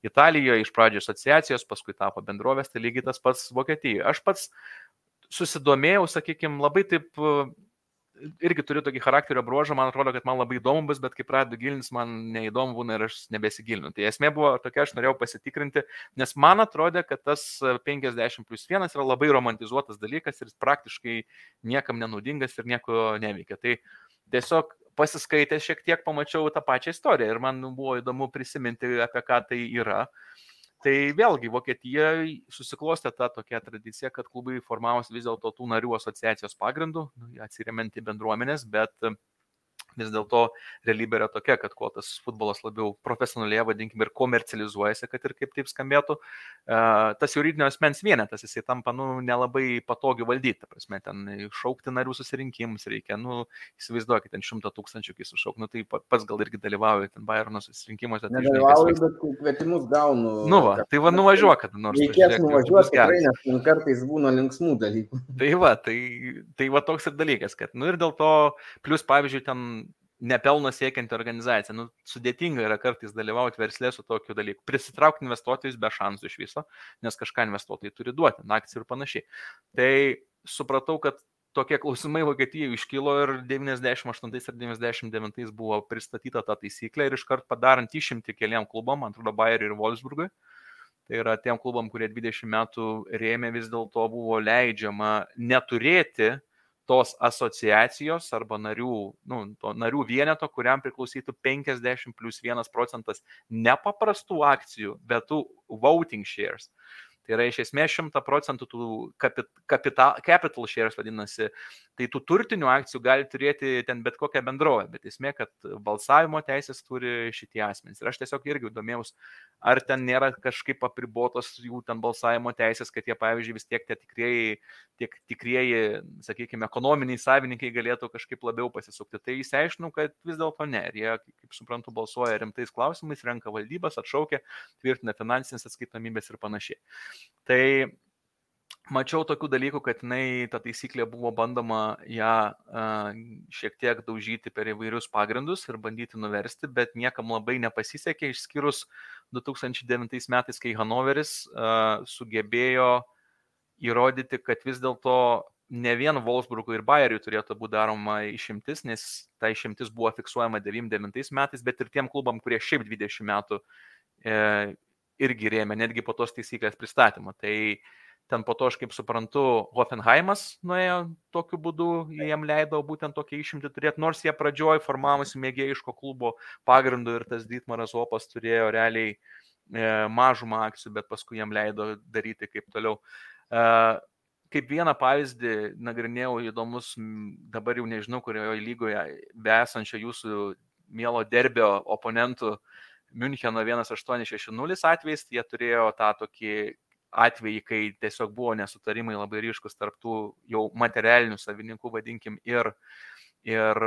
Italijoje iš pradžio asociacijos, paskui tapo bendrovės, tai lygiai tas pats Vokietijoje. Aš pats susidomėjau, sakykime, labai taip irgi turiu tokį charakterio bruožą, man atrodo, kad man labai įdomu bus, bet kai pradedu gilintis, man neįdomu būna ir aš nebesigilinu. Tai esmė buvo tokia, aš norėjau pasitikrinti, nes man atrodė, kad tas 50 plus 1 yra labai romantizuotas dalykas ir praktiškai niekam nenaudingas ir nieko neveikia. Tai tiesiog pasiskaitęs šiek tiek pamačiau tą pačią istoriją ir man buvo įdomu prisiminti, apie ką tai yra. Tai vėlgi Vokietija susiklostė tą tokią tradiciją, kad klubai formavosi vis dėlto tų narių asociacijos pagrindų, nu, atsiriamant į bendruomenės, bet Vis dėlto realybė yra tokia, kad kuo tas futbolas labiau profesionalėje, vadinkime, ir komercializuojasi, kad ir kaip taip skambėtų, tas juridinio asmens vienetas, jisai tampa, nu, nelabai patogiai valdyti. Prasme, ten šaukti narių susirinkimus reikia, nu, įsivaizduokit, ten šimtą tūkstančių, kai sušauk, nu, tai pats gal irgi dalyvauju ten Bayerno susirinkimuose. Tai Nedalyvauju, bet kvietimus gaunu. Nu, va, tai va, nuvažiuok, kad nors. Reikės nuvažiuoti, tikrai, nes kartais būna linksmų dalykų. Tai va, tai, tai va toks ir dalykas, kad, nu ir dėl to, plus, pavyzdžiui, ten nepelno siekianti organizacija. Nu, sudėtinga yra kartais dalyvauti verslė su tokiu dalyku. Prisitraukti investuotojus be šansų iš viso, nes kažką investuotojai turi duoti, akcijų ir panašiai. Tai supratau, kad tokie klausimai Vokietijoje iškilo ir 98 ar 99 buvo pristatyta ta taisyklė ir iškart padarant išimti keliam klubam, man atrodo, Bayeriui ir Wolfsburgui. Tai yra tiem klubam, kurie 20 metų rėmė, vis dėlto buvo leidžiama neturėti tos asociacijos arba narių, nu, narių vieneto, kuriam priklausytų 50 plus 1 procentas nepaprastų akcijų, bet tų voting shares. Tai yra iš esmės 100 procentų tų capital, capital shares vadinasi, tai tų turtinių akcijų gali turėti ten bet kokią bendrovę, bet esmė, kad balsavimo teisės turi šitie asmenys. Ir aš tiesiog irgi domėjausi, ar ten nėra kažkaip apribotos jų ten balsavimo teisės, kad jie, pavyzdžiui, vis tiek tie tikrieji, tiek tikrieji, sakykime, ekonominiai savininkai galėtų kažkaip labiau pasisukti. Tai įsiaiškinau, kad vis dėlto ne. Ir jie, kaip suprantu, balsuoja rimtais klausimais, renka valdybas, atšaukia, tvirtina finansinės atskaitomybės ir panašiai. Tai mačiau tokių dalykų, kad jinai, ta taisyklė buvo bandoma ją uh, šiek tiek daužyti per įvairius pagrindus ir bandyti nuversti, bet niekam labai nepasisekė, išskyrus 2009 metais, kai Hanoveris sugebėjo įrodyti, kad vis dėlto ne vien Wolfsburgui ir Bayeriui turėtų būti daroma išimtis, nes ta išimtis buvo fiksuojama 99 metais, bet ir tiem klubam, kurie šiaip 20 metų e, irgi rėmė, netgi po tos taisyklės pristatymo. Tai ten po to, aš kaip suprantu, Hoffenheimas nuėjo tokiu būdu, jiem leido būtent tokia išimti turėti, nors jie pradžioj formavosi mėgėjiško klubo pagrindu ir tas Dietmaras Opas turėjo realiai e, mažumą akcijų, bet paskui jiem leido daryti kaip toliau. E, kaip vieną pavyzdį nagrinėjau įdomus, dabar jau nežinau, kurioje lygoje besančio jūsų mielo derbio oponentų Müncheno 1860 atvejais, jie turėjo tą tokį atvejį, kai tiesiog buvo nesutarimai labai ryškus tarptų jau materialinių savininkų, vadinkim, ir, ir,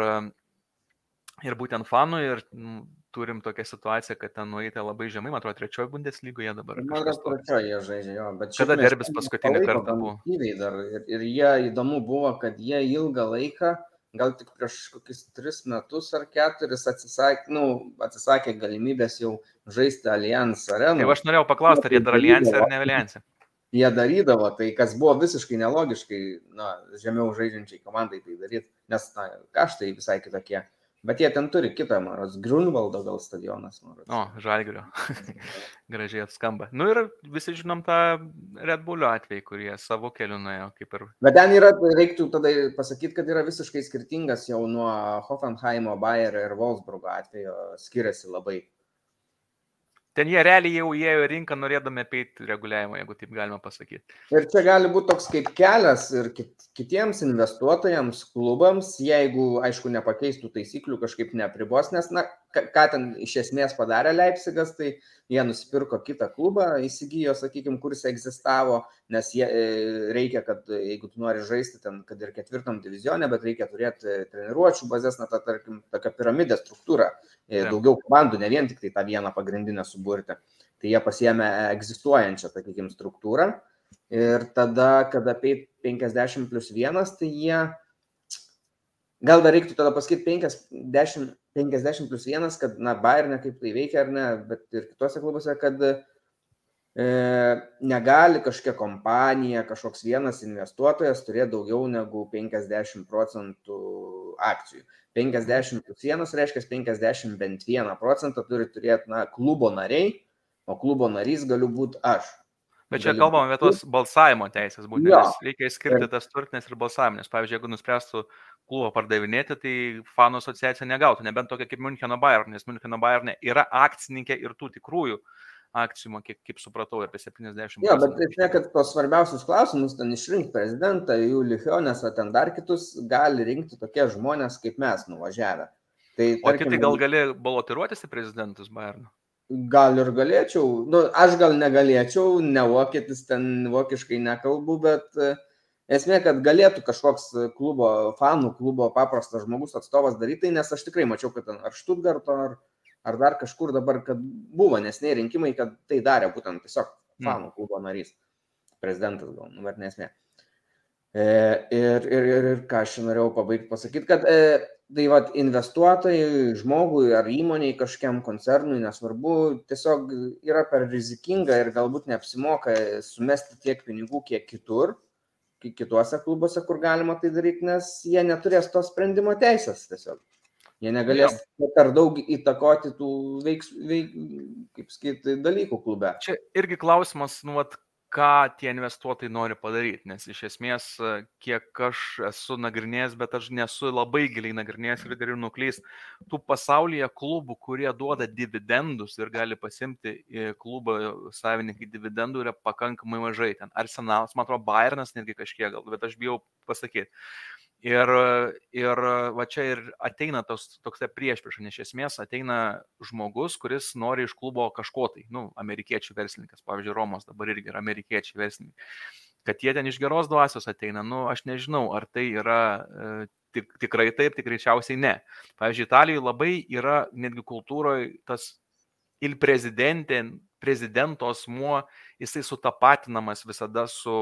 ir būtent fanų. Ir m, turim tokią situaciją, kad ten nueitė labai žemai, man atrodo, trečiojo bundeslygoje dabar. Man atrodo, trečioje jie žaidžia, jo. Bet Kada derbis paskutinį kartą buvo? Ir, ir jie įdomu buvo, kad jie ilgą laiką gal tik prieš kokius tris metus ar keturis atsisakė, nu, atsisakė galimybės jau žaisti Allianz areną. Tai aš norėjau paklausti, ar jie dar Allianz ar ne Allianz. Jie darydavo tai, kas buvo visiškai nelogiškai, na, žemiau žaidžiančiai komandai tai daryti, nes na, kaštai visai kitokie. Bet jie ten turi kitą, man rodos, Grunvaldo gal stadionas. O, Žalgirio. Gražiai atskamba. Nu ir visi žinom tą Red Bullio atvejį, kurie savo keliu nuėjo kaip ir. Bet ten yra, reiktų tada pasakyti, kad yra visiškai skirtingas jau nuo Hoffenheimo, Bayerio ir Wolfsburgo atvejo, skiriasi labai. Ten jie realiai jau įėjo į rinką norėdami apeiti reguliavimą, jeigu taip galima pasakyti. Ir čia gali būti toks kaip kelias ir kitiems investuotojams, klubams, jeigu, aišku, nepakeistų taisyklių, kažkaip nepribos, nes, na, ką ten iš esmės padarė Leipzigas, tai jie nusipirko kitą klubą, įsigijo, sakykime, kuris egzistavo, nes jie, e, reikia, kad jeigu tu nori žaisti ten, kad ir ketvirtam divizionė, bet reikia turėti treniruočų bazės, na, ta, tarkim, tokia piramidė struktūra, e, daugiau komandų, ne vien tik tai tą vieną pagrindinę suburti. Tai jie pasiemė egzistuojančią, sakykime, struktūrą ir tada, kada 50 plus 1, tai jie Gal dar reiktų tada pasakyti 50, 50 plus 1, kad, na, Bayernė kaip tai veikia ar ne, bet ir kitose klubuose, kad e, negali kažkokia kompanija, kažkoks vienas investuotojas turėti daugiau negu 50 procentų akcijų. 50 plus 1 reiškia 50 bent 1 procentą turi turėti, na, klubo nariai, o klubo narys galiu būti aš. Bet čia kalbam apie tos balsavimo teisės, būtent ja. reikia išskirti tas turtinės ir balsaviminės. Pavyzdžiui, jeigu nuspręstų klubą pardavinėti, tai fanų asociacija negautų, nebent tokia kaip Müncheno Bayern, nes Müncheno Bayern yra akcininkė ir tų tikrųjų akcijų, kiek, kaip supratau, apie 70. Jo, bet tai ne, kad tos svarbiausius klausimus ten išrinkti prezidentą, jų Lichionės, ar ten dar kitus gali rinkti tokie žmonės kaip mes nuvažiavę. Tai, tarkim, o kitai gal gali balotiruotis į prezidentus Bayerno? Gal ir galėčiau, nu, aš gal negalėčiau, ne vokietis ten vokiškai nekalbu, bet uh, Esmė, kad galėtų kažkoks klubo, fanų klubo paprastas žmogus atstovas daryti, tai nes aš tikrai mačiau, kad ar Štutgarto, ar, ar dar kažkur dabar, kad buvo nesnei rinkimai, kad tai darė būtent tiesiog mm. fanų klubo narys, prezidentas gal, nu, bet nesmė. E, ir, ir, ir, ir ką aš norėjau pabaigti pasakyti, kad e, tai vad investuotojai, žmogui ar įmoniai kažkiam koncernui, nesvarbu, tiesiog yra per rizikinga ir galbūt neapsimoka sumesti tiek pinigų, kiek kitur kituose klubuose, kur galima tai daryti, nes jie neturės to sprendimo teisės tiesiog. Jie negalės ja. per daug įtakoti tų veiks, veik, kaip sakyti, dalykų klube. Čia irgi klausimas, nu, vat, ką tie investuotojai nori padaryti, nes iš esmės, kiek aš esu nagrinėjęs, bet aš nesu labai giliai nagrinėjęs ir galiu nuklysti, tų pasaulyje klubų, kurie duoda dividendus ir gali pasimti klubo savininkai dividendų yra pakankamai mažai. Ten Arsenalas, man atrodo, Bayernas netgi kažkiek gal, bet aš bijau pasakyti. Ir, ir va čia ir ateina tos, toks priešpriešas, nes iš esmės ateina žmogus, kuris nori iš klubo kažko tai, nu, amerikiečių verslininkas, pavyzdžiui, Romos dabar irgi yra amerikiečių verslininkai. Kad jie ten iš geros dvasios ateina, nu, aš nežinau, ar tai yra e, tik, tikrai taip, tik greičiausiai ne. Pavyzdžiui, Italijoje labai yra netgi kultūroje tas il prezidentė, prezidento asmuo, jisai sutapatinamas visada su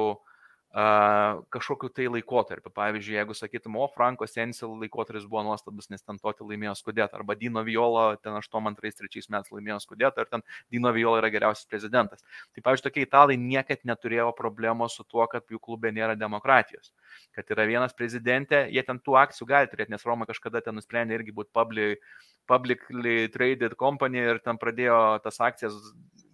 kažkokiu tai laikotarpiu. Pavyzdžiui, jeigu sakytum, o Franko Sensil laikotarpis buvo nuostabus, nes ten toti laimėjo skudėtą, arba Dino Viola ten 82-3 metais laimėjo skudėtą, ir ten Dino Viola yra geriausias prezidentas. Tai, pavyzdžiui, tokie italai niekad neturėjo problemos su tuo, kad jų klube nėra demokratijos. Kad yra vienas prezidentė, jie ten tų akcijų gali turėti, nes Roma kažkada ten nusprendė irgi būti public, publicly traded company ir ten pradėjo tas akcijas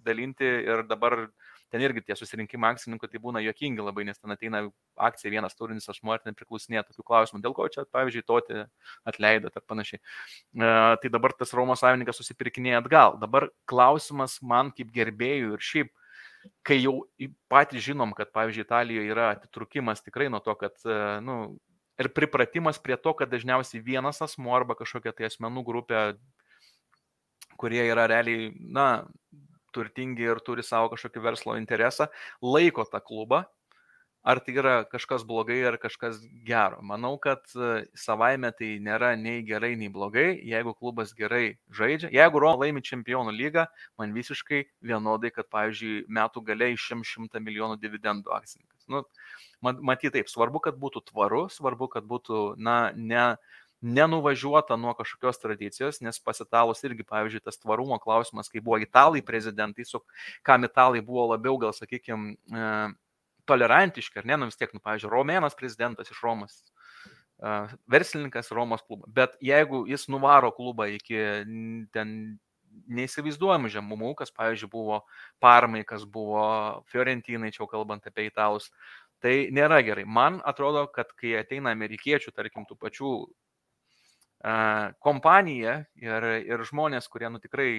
dalinti ir dabar ten irgi tie susirinkimai akcininkų tai būna jokingi labai, nes ten ateina akcija vienas turinis asmuo ir ten priklausinėja tokių klausimų, dėl ko čia, pavyzdžiui, toti atleido ir panašiai. E, tai dabar tas Romos savininkas susipirkinėja atgal. Dabar klausimas man kaip gerbėjų ir šiaip, kai jau patys žinom, kad, pavyzdžiui, Italijoje yra atitrukimas tikrai nuo to, kad, e, nu, ir pripratimas prie to, kad dažniausiai vienas asmuo arba kažkokia tai asmenų grupė, kurie yra realiai, na, turtingi ir turi savo kažkokį verslo interesą, laiko tą klubą. Ar tai yra kažkas blogai ar kažkas gero? Manau, kad e, savaime tai nėra nei gerai, nei blogai. Jeigu klubas gerai žaidžia, jeigu Roma laimi čempionų lygą, man visiškai vienodai, kad, pavyzdžiui, metų galiai išim 100 milijonų dividendų akcininkas. Nu, matyti taip, svarbu, kad būtų tvaru, svarbu, kad būtų, na, ne nenuvažiuota nuo kažkokios tradicijos, nes pasitalus irgi, pavyzdžiui, tas tvarumo klausimas, kai buvo italai prezidentai, su kam italai buvo labiau, gal sakykime, tolerantiški, ar ne, nu vis tiek, nu, pavyzdžiui, Romėnas prezidentas iš Romos, e, verslininkas Romos klubą. Bet jeigu jis nuvaro klubą iki ten neįsivaizduojamų žemumų, kas, pavyzdžiui, buvo Parmai, kas buvo Fiorentinai, čia kalbant apie italus, tai nėra gerai. Man atrodo, kad kai ateina amerikiečių, tarkim, tų pačių kompanija ir, ir žmonės, kurie nu, tikrai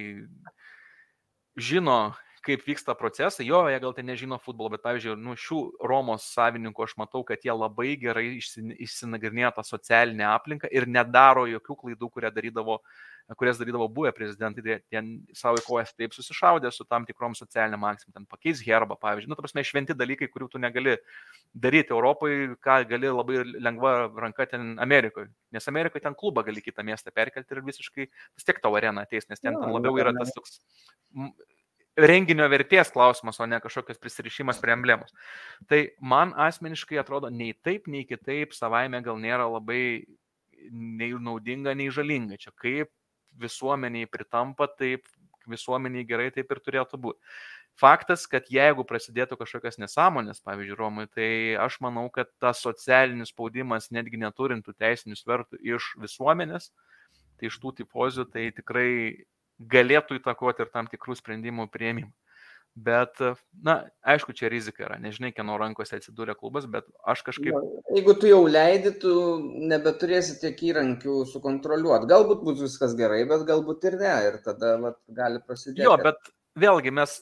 žino, kaip vyksta procesai, jo, jie gal tai nežino futbolo, bet, pavyzdžiui, nu, šių Romos savininkų aš matau, kad jie labai gerai išsinagrinėjo tą socialinę aplinką ir nedaro jokių klaidų, kurie darydavo uh, kurias darydavo buvę prezidentai, tai ten savo kojas taip susišaudė su tam tikrom socialiniam akcijom, ten pakeis herbą, pavyzdžiui, nu, ta prasme, šventi dalykai, kurių tu negali daryti Europoje, ką gali labai lengva ranka ten Amerikoje. Nes Amerikoje ten klubą gali kitą miestą perkelti ir visiškai vis tiek tavo arena ateis, nes ten, ten labiau yra tas toks renginio vertės klausimas, o ne kažkokios prisirišimas prie emblemos. Tai man asmeniškai atrodo nei taip, nei kitaip savaime gal nėra labai nei naudinga, nei žalinga. Čia kaip visuomeniai pritampa, taip visuomeniai gerai taip ir turėtų būti. Faktas, kad jeigu prasidėtų kažkokios nesąmonės, pavyzdžiui, Romui, tai aš manau, kad tas socialinis spaudimas, netgi neturintų teisinių svertų iš visuomenės, tai iš tų tipozių, tai tikrai galėtų įtakoti ir tam tikrų sprendimų prieimimą. Bet, na, aišku, čia rizika yra, nežinai, kieno rankose atsidūrė klubas, bet aš kažkaip... Jeigu tu jau leidi, tu nebeturėsi tiek įrankių sukontroliuoti. Galbūt bus viskas gerai, bet galbūt ir ne. Ir tada vat, gali prasidėti. Jo, bet vėlgi mes...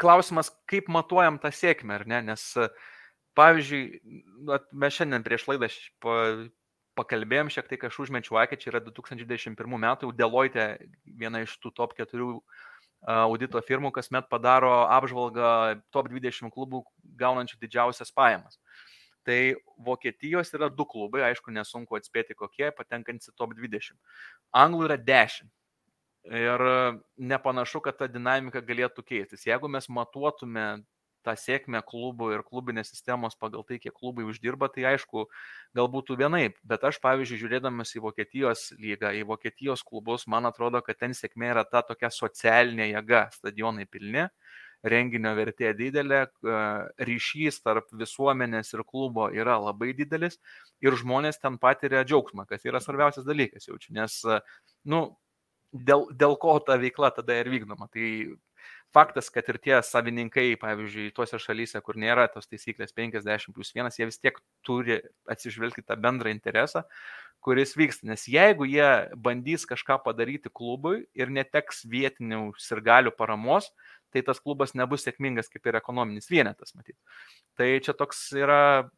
Klausimas, kaip matuojam tą sėkmę, ar ne? Nes, pavyzdžiui, mes šiandien prieš laidą pakalbėjom šiek tiek, aš užmečiau akį, čia yra 2021 metų, Deloitte viena iš tų top 4 audito firmų kasmet padaro apžvalgą top 20 klubų gaunančių didžiausias pajamas. Tai Vokietijos yra du klubai, aišku, nesunku atspėti kokie, patenkantys į top 20. Anglų yra 10. Ir nepanašu, kad ta dinamika galėtų keistis. Jeigu mes matuotume tą sėkmę klubų ir klubinės sistemos pagal tai, kiek klubai uždirba, tai aišku, galbūt vienaip. Bet aš, pavyzdžiui, žiūrėdamas į Vokietijos lygą, į Vokietijos klubus, man atrodo, kad ten sėkmė yra ta tokia socialinė jėga, stadionai pilni, renginio vertė didelė, ryšys tarp visuomenės ir klubo yra labai didelis ir žmonės ten patiria džiaugsmą, kas yra svarbiausias dalykas jaučiu, nes, nu, dėl, dėl ko ta veikla tada ir vykdoma. Tai faktas, kad ir tie savininkai, pavyzdžiui, tuose šalyse, kur nėra tos taisyklės 50 plus 1, jie vis tiek turi atsižvelgti tą bendrą interesą, kuris vyksta. Nes jeigu jie bandys kažką padaryti klubui ir neteks vietinių sirgalių paramos, tai tas klubas nebus sėkmingas kaip ir ekonominis vienetas, matyt. Tai čia toks yra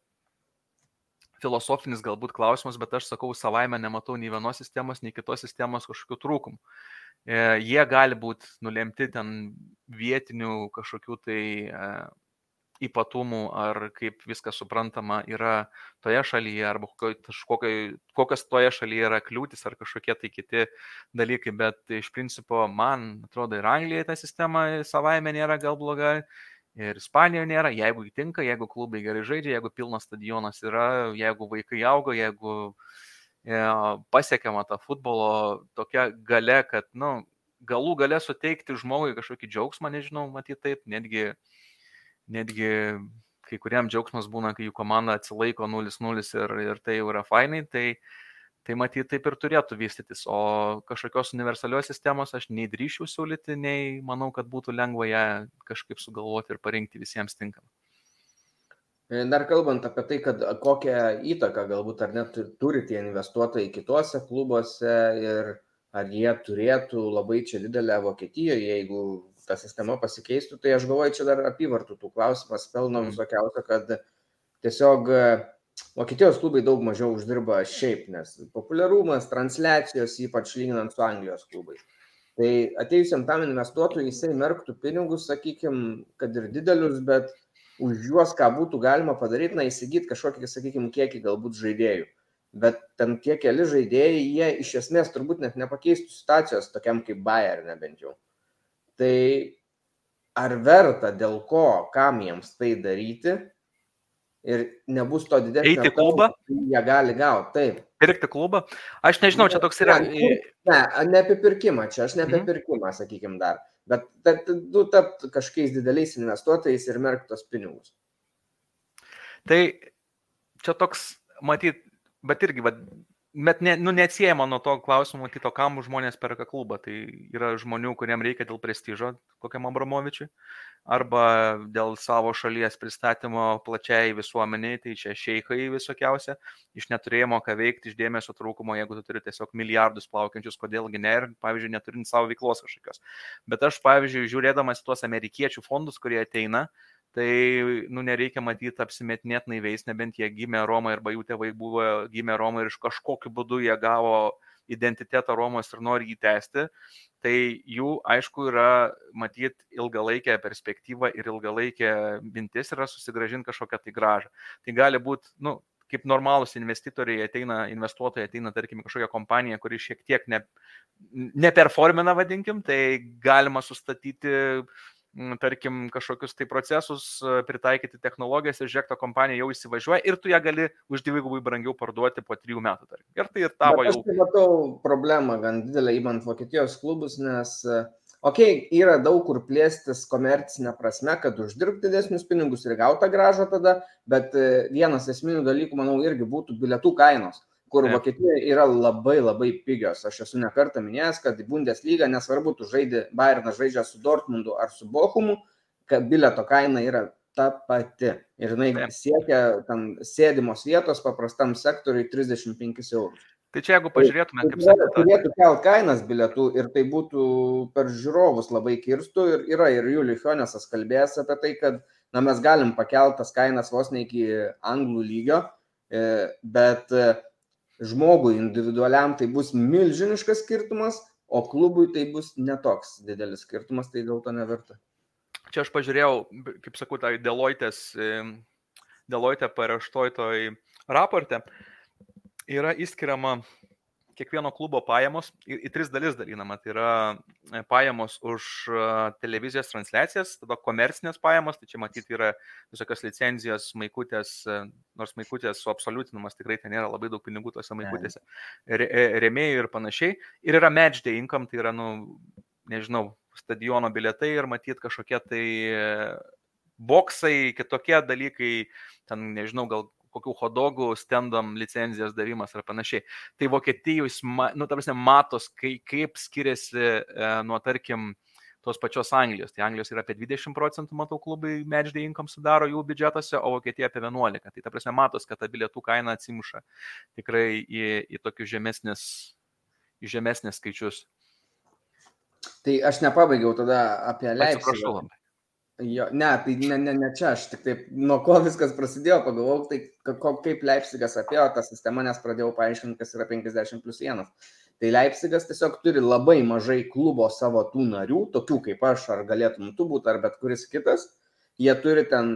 filosofinis galbūt klausimas, bet aš sakau, savaime nematau nei vienos sistemos, nei kitos sistemos kažkokių trūkumų. E, jie gali būti nulemti ten vietinių kažkokių tai e, ypatumų ar kaip viskas suprantama yra toje šalyje arba kokios, kokios toje šalyje yra kliūtis ar kažkokie tai kiti dalykai, bet iš principo man atrodo ir Anglijoje ta sistema savaime nėra gal bloga. Ir Ispanijoje nėra, jeigu įtinka, jeigu klubai gerai žaidžia, jeigu pilnas stadionas yra, jeigu vaikai auga, jeigu uh, pasiekiama ta futbolo tokia gale, kad, nu, galų gale suteikti žmogui kažkokį džiaugsmą, nežinau, matyti taip, netgi, netgi kai kuriam džiaugsmas būna, kai jų komanda atsilaiko 0-0 ir, ir tai jau yra fainai, tai, tai matyti taip ir turėtų vystytis. O kažkokios universalios sistemos aš nei drįšiu siūlyti, nei manau, kad būtų lengva ją kažkaip sugalvoti ir parinkti visiems tinkamą. Dar kalbant apie tai, kad kokią įtaką galbūt ar net turi tie investuotojai kituose klubuose ir ar jie turėtų labai čia didelę Vokietijoje, jeigu ta sistema pasikeistų, tai aš galvoju, čia dar apyvartų tų klausimas pelno mm. visokiausio, kad tiesiog e, Vokietijos klubai daug mažiau uždirba šiaip, nes populiarumas, transliacijos, ypač lyginant su Anglijos klubais. Tai atėjusiam tam investuotojui jisai merktų pinigus, sakykime, kad ir didelius, bet už juos, ką būtų galima padaryti, na, įsigyti kažkokį, sakykime, kiekį galbūt žaidėjų. Bet ten tie keli žaidėjai, jie iš esmės turbūt net nepakeistų situacijos tokiam kaip Bayer, nebent jau. Tai ar verta dėl ko, kam jiems tai daryti ir nebus to didesnio. Eiti į klubą? Jie gali gauti, taip. Pirkti klubą? Aš nežinau, čia toks yra. Ne, ne apie pirkimą, čia aš ne apie mhm. pirkimą, sakykime, dar bet nu, tapt kažkokiais dideliais investuotojais ir merktos pinigus. Tai čia toks, matyt, bet irgi, bet, bet ne, nu, neatsiejama nuo to klausimo, kito kam žmonės perka klubą. Tai yra žmonių, kuriem reikia dėl prestižo, kokiam Abramovičiui, arba dėl savo šalies pristatymo plačiai visuomeniai, tai čia šeikai visokiausia, iš neturėjimo ką veikti, iš dėmesio trūkumo, jeigu tu turi tiesiog milijardus plaukiančius, kodėlgi ne, ir, pavyzdžiui, neturint savo veiklos kažkokios. Bet aš, pavyzdžiui, žiūrėdamas tuos amerikiečių fondus, kurie ateina, tai, nu, nereikia matyti apsimetinėt naiviais, nebent jie gimė Romoje arba jų tėvai buvo gimę Romoje ir iš kažkokiu būdu jie gavo identitetą Romos ir nori jį tęsti, tai jų aišku yra matyti ilgalaikę perspektyvą ir ilgalaikė mintis yra susigražinti kažkokią tai gražą. Tai gali būti, nu, kaip normalūs investitoriai ateina, investuotojai ateina, tarkim, kažkokią kompaniją, kuri šiek tiek ne, neperformina, vadinkim, tai galima sustatyti tarkim, kažkokius tai procesus, pritaikyti technologijas ir žiūrėk, ta kompanija jau įsivažiuoja ir tu ją gali už dvigubai brangiau parduoti po trijų metų. Tarkim. Ir tai ir tavo jau. Aš tai matau problemą gan didelę įmant Vokietijos klubus, nes, okei, okay, yra daug kur plėstis komercinė prasme, kad uždirbti didesnius pinigus ir gauti gražą tada, bet vienas esminių dalykų, manau, irgi būtų bilietų kainos kur. Vokietijoje yra labai labai pigios. Aš esu nekartą minėjęs, kad Bundesliga, nesvarbu, tu žaidži, Bayernas žaidžia su Dortmundu ar su Bochumu, kad bileto kaina yra ta pati. Ir jinai siekia tam sėdimos vietos paprastam sektoriui 35 eurus. Tai čia jeigu pažiūrėtume, kaip sakė. Turėtų kelt kainas bilietų ir tai būtų per žiūrovus labai kirstų. Ir yra ir Julius Hionesas kalbėjęs apie tai, kad na, mes galim pakeltas kainas vos ne iki anglų lygio, e, bet žmogui individualiam tai bus milžiniškas skirtumas, o klubui tai bus netoks didelis skirtumas, tai dėl to neverta. Čia aš pažiūrėjau, kaip sakau, tai Deloitės, Deloitė paraštoj toj raporte yra įskiriama kiekvieno klubo pajamos į, į tris dalis dalinama. Tai yra e, pajamos už e, televizijos transliacijas, tada komercinės pajamos, tai čia matyti yra visokios licenzijos, maikutės, e, nors maikutės suabsoliutinamas tikrai ten nėra labai daug pinigų tose maikutėse, re, remėjų ir panašiai. Ir yra match day income, tai yra, nu, nežinau, stadiono biletai ir matyti kažkokie tai boksai, kitokie dalykai, ten, nežinau, gal kokių hodogų stendam licenzijas davimas ar panašiai. Tai Vokietijos, nu, tam prasme, matos, kai, kaip skiriasi e, nuo, tarkim, tos pačios Anglijos. Tai Anglijos yra apie 20 procentų, matau, klubai matchday income sudaro jų biudžetuose, o Vokietija apie 11. Tai ta prasme matos, kad ta bilietų kaina atsimuša tikrai į, į tokius žemesnis, į žemesnis skaičius. Tai aš nepabaigiau tada apie Leipzigą. Jo, ne, tai ne, ne, ne čia, aš tik taip, nuo ko viskas prasidėjo, pagalvojau, tai ko, kaip Leipzigas atėjo tą sistemą, nes pradėjau paaiškinti, kas yra 50 plus 1. Tai Leipzigas tiesiog turi labai mažai klubo savo tų narių, tokių kaip aš, ar galėtum tu būti, ar bet kuris kitas. Jie turi ten,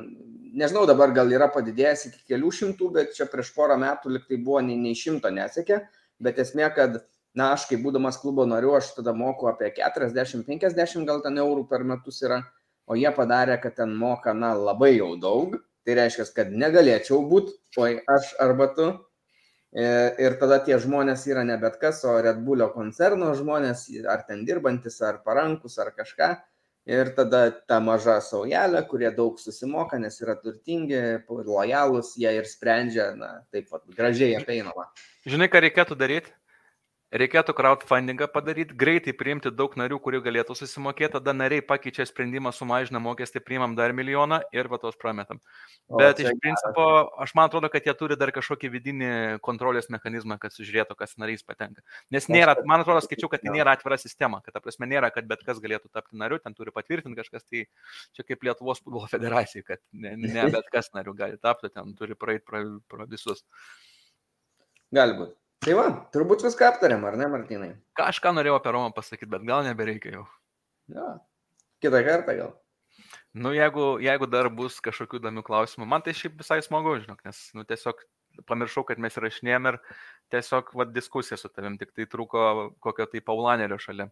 nežinau, dabar gal yra padidėjęs iki kelių šimtų, bet čia prieš porą metų liktai buvo nei, nei šimto nesiekė, bet esmė, kad na, aš kaip būdamas klubo nariu, aš tada moku apie 40-50 gal ten eurų per metus yra o jie padarė, kad ten moka, na, labai jau daug. Tai reiškia, kad negalėčiau būti, oi, aš arba tu. E, ir tada tie žmonės yra ne bet kas, o Red Bullio koncerno žmonės, ar ten dirbantis, ar parankus, ar kažką. Ir tada ta maža saujelė, kurie daug susimoka, nes yra turtingi, lojalūs, jie ir sprendžia, na, taip pat gražiai apeinama. Žinai, ką reikėtų daryti? Reikėtų crowdfundingą padaryti, greitai priimti daug narių, kurių galėtų susimokėti, tada nariai pakeičia sprendimą, sumažina mokestį, priimam dar milijoną ir va tos prametam. O, Bet iš principo, aš man atrodo, kad jie turi dar kažkokį vidinį kontrolės mechanizmą, kad sužiūrėtų, kas narys patenka. Nes nėra, man atrodo, skaičiau, kad tai nėra atvira sistema, kad ta prasme nėra, kad bet kas galėtų tapti nariu, ten turi patvirtinti kažkas, tai čia kaip Lietuvos futbolo federacija, kad ne, ne bet kas nariu gali tapti, ten turi praeiti pro, pro visus. Gali būti. Tai va, turbūt viską aptarėm, ar ne, Martinai? Kažką norėjau apie Romą pasakyti, bet gal nebereikia jau. Ja. Kitą kartą gal. Nu, jeigu, jeigu dar bus kažkokių įdomių klausimų, man tai šiaip visai smagu, žinok, nes, nu, tiesiog pamiršau, kad mes įrašinėjom ir tiesiog, va, diskusija su tavim, tik tai trūko kokio tai Paulanerio šalia.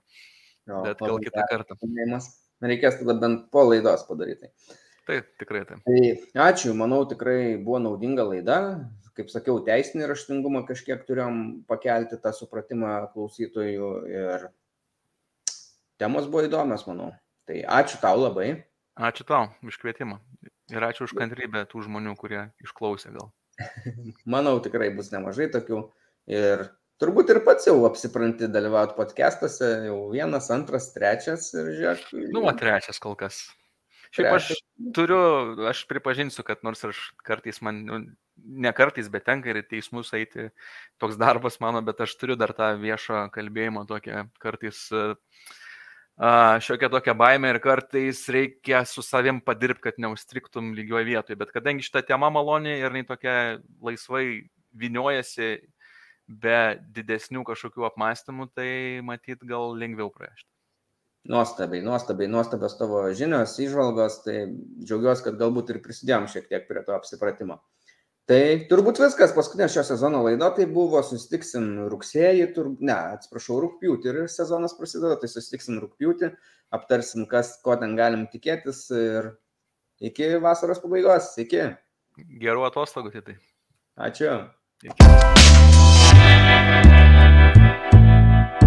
Jo, Bet gal kitą kartą. Reikės tada bent po laidos padaryti. Taip, tikrai taip. Tai ačiū, manau, tikrai buvo naudinga laida kaip sakiau, teisinį raštingumą kažkiek turėjom pakelti tą supratimą klausytojų ir temos buvo įdomios, manau. Tai ačiū tau labai. Ačiū tau už kvietimą ir ačiū už kantrybę tų žmonių, kurie išklausė gal. manau, tikrai bus nemažai tokių ir turbūt ir pats jau apsipranti dalyvauti podcastuose, jau vienas, antras, trečias ir žiūrėk. Nu, o trečias kol kas. Šiaip aš turiu, aš pripažinsiu, kad nors aš kartais man, nu, ne kartais, bet tenka ir teismus eiti, toks darbas mano, bet aš turiu dar tą viešą kalbėjimą tokią kartais šiokia tokia baime ir kartais reikia su savim padirbti, kad neustriktum lygioje vietoje. Bet kadangi šita tema malonė ir jinai tokia laisvai viniojasi be didesnių kažkokių apmąstymų, tai matyt gal lengviau praešti. Nuostabiai, nuostabiai, nuostabios tavo žinios, išvalgos, tai džiaugiuosi, kad galbūt ir prisidėjom šiek tiek prie to apsipratimo. Tai turbūt viskas, paskutinė šio sezono laida, tai buvo, susitiksim rugsėjį, tur, ne, atsiprašau, rūpjūtį ir sezonas prasideda, tai susitiksim rūpjūtį, aptarsim, kas, ko ten galim tikėtis ir iki vasaros pabaigos, iki. Gerų atostogų, tai. Ačiū. Iki.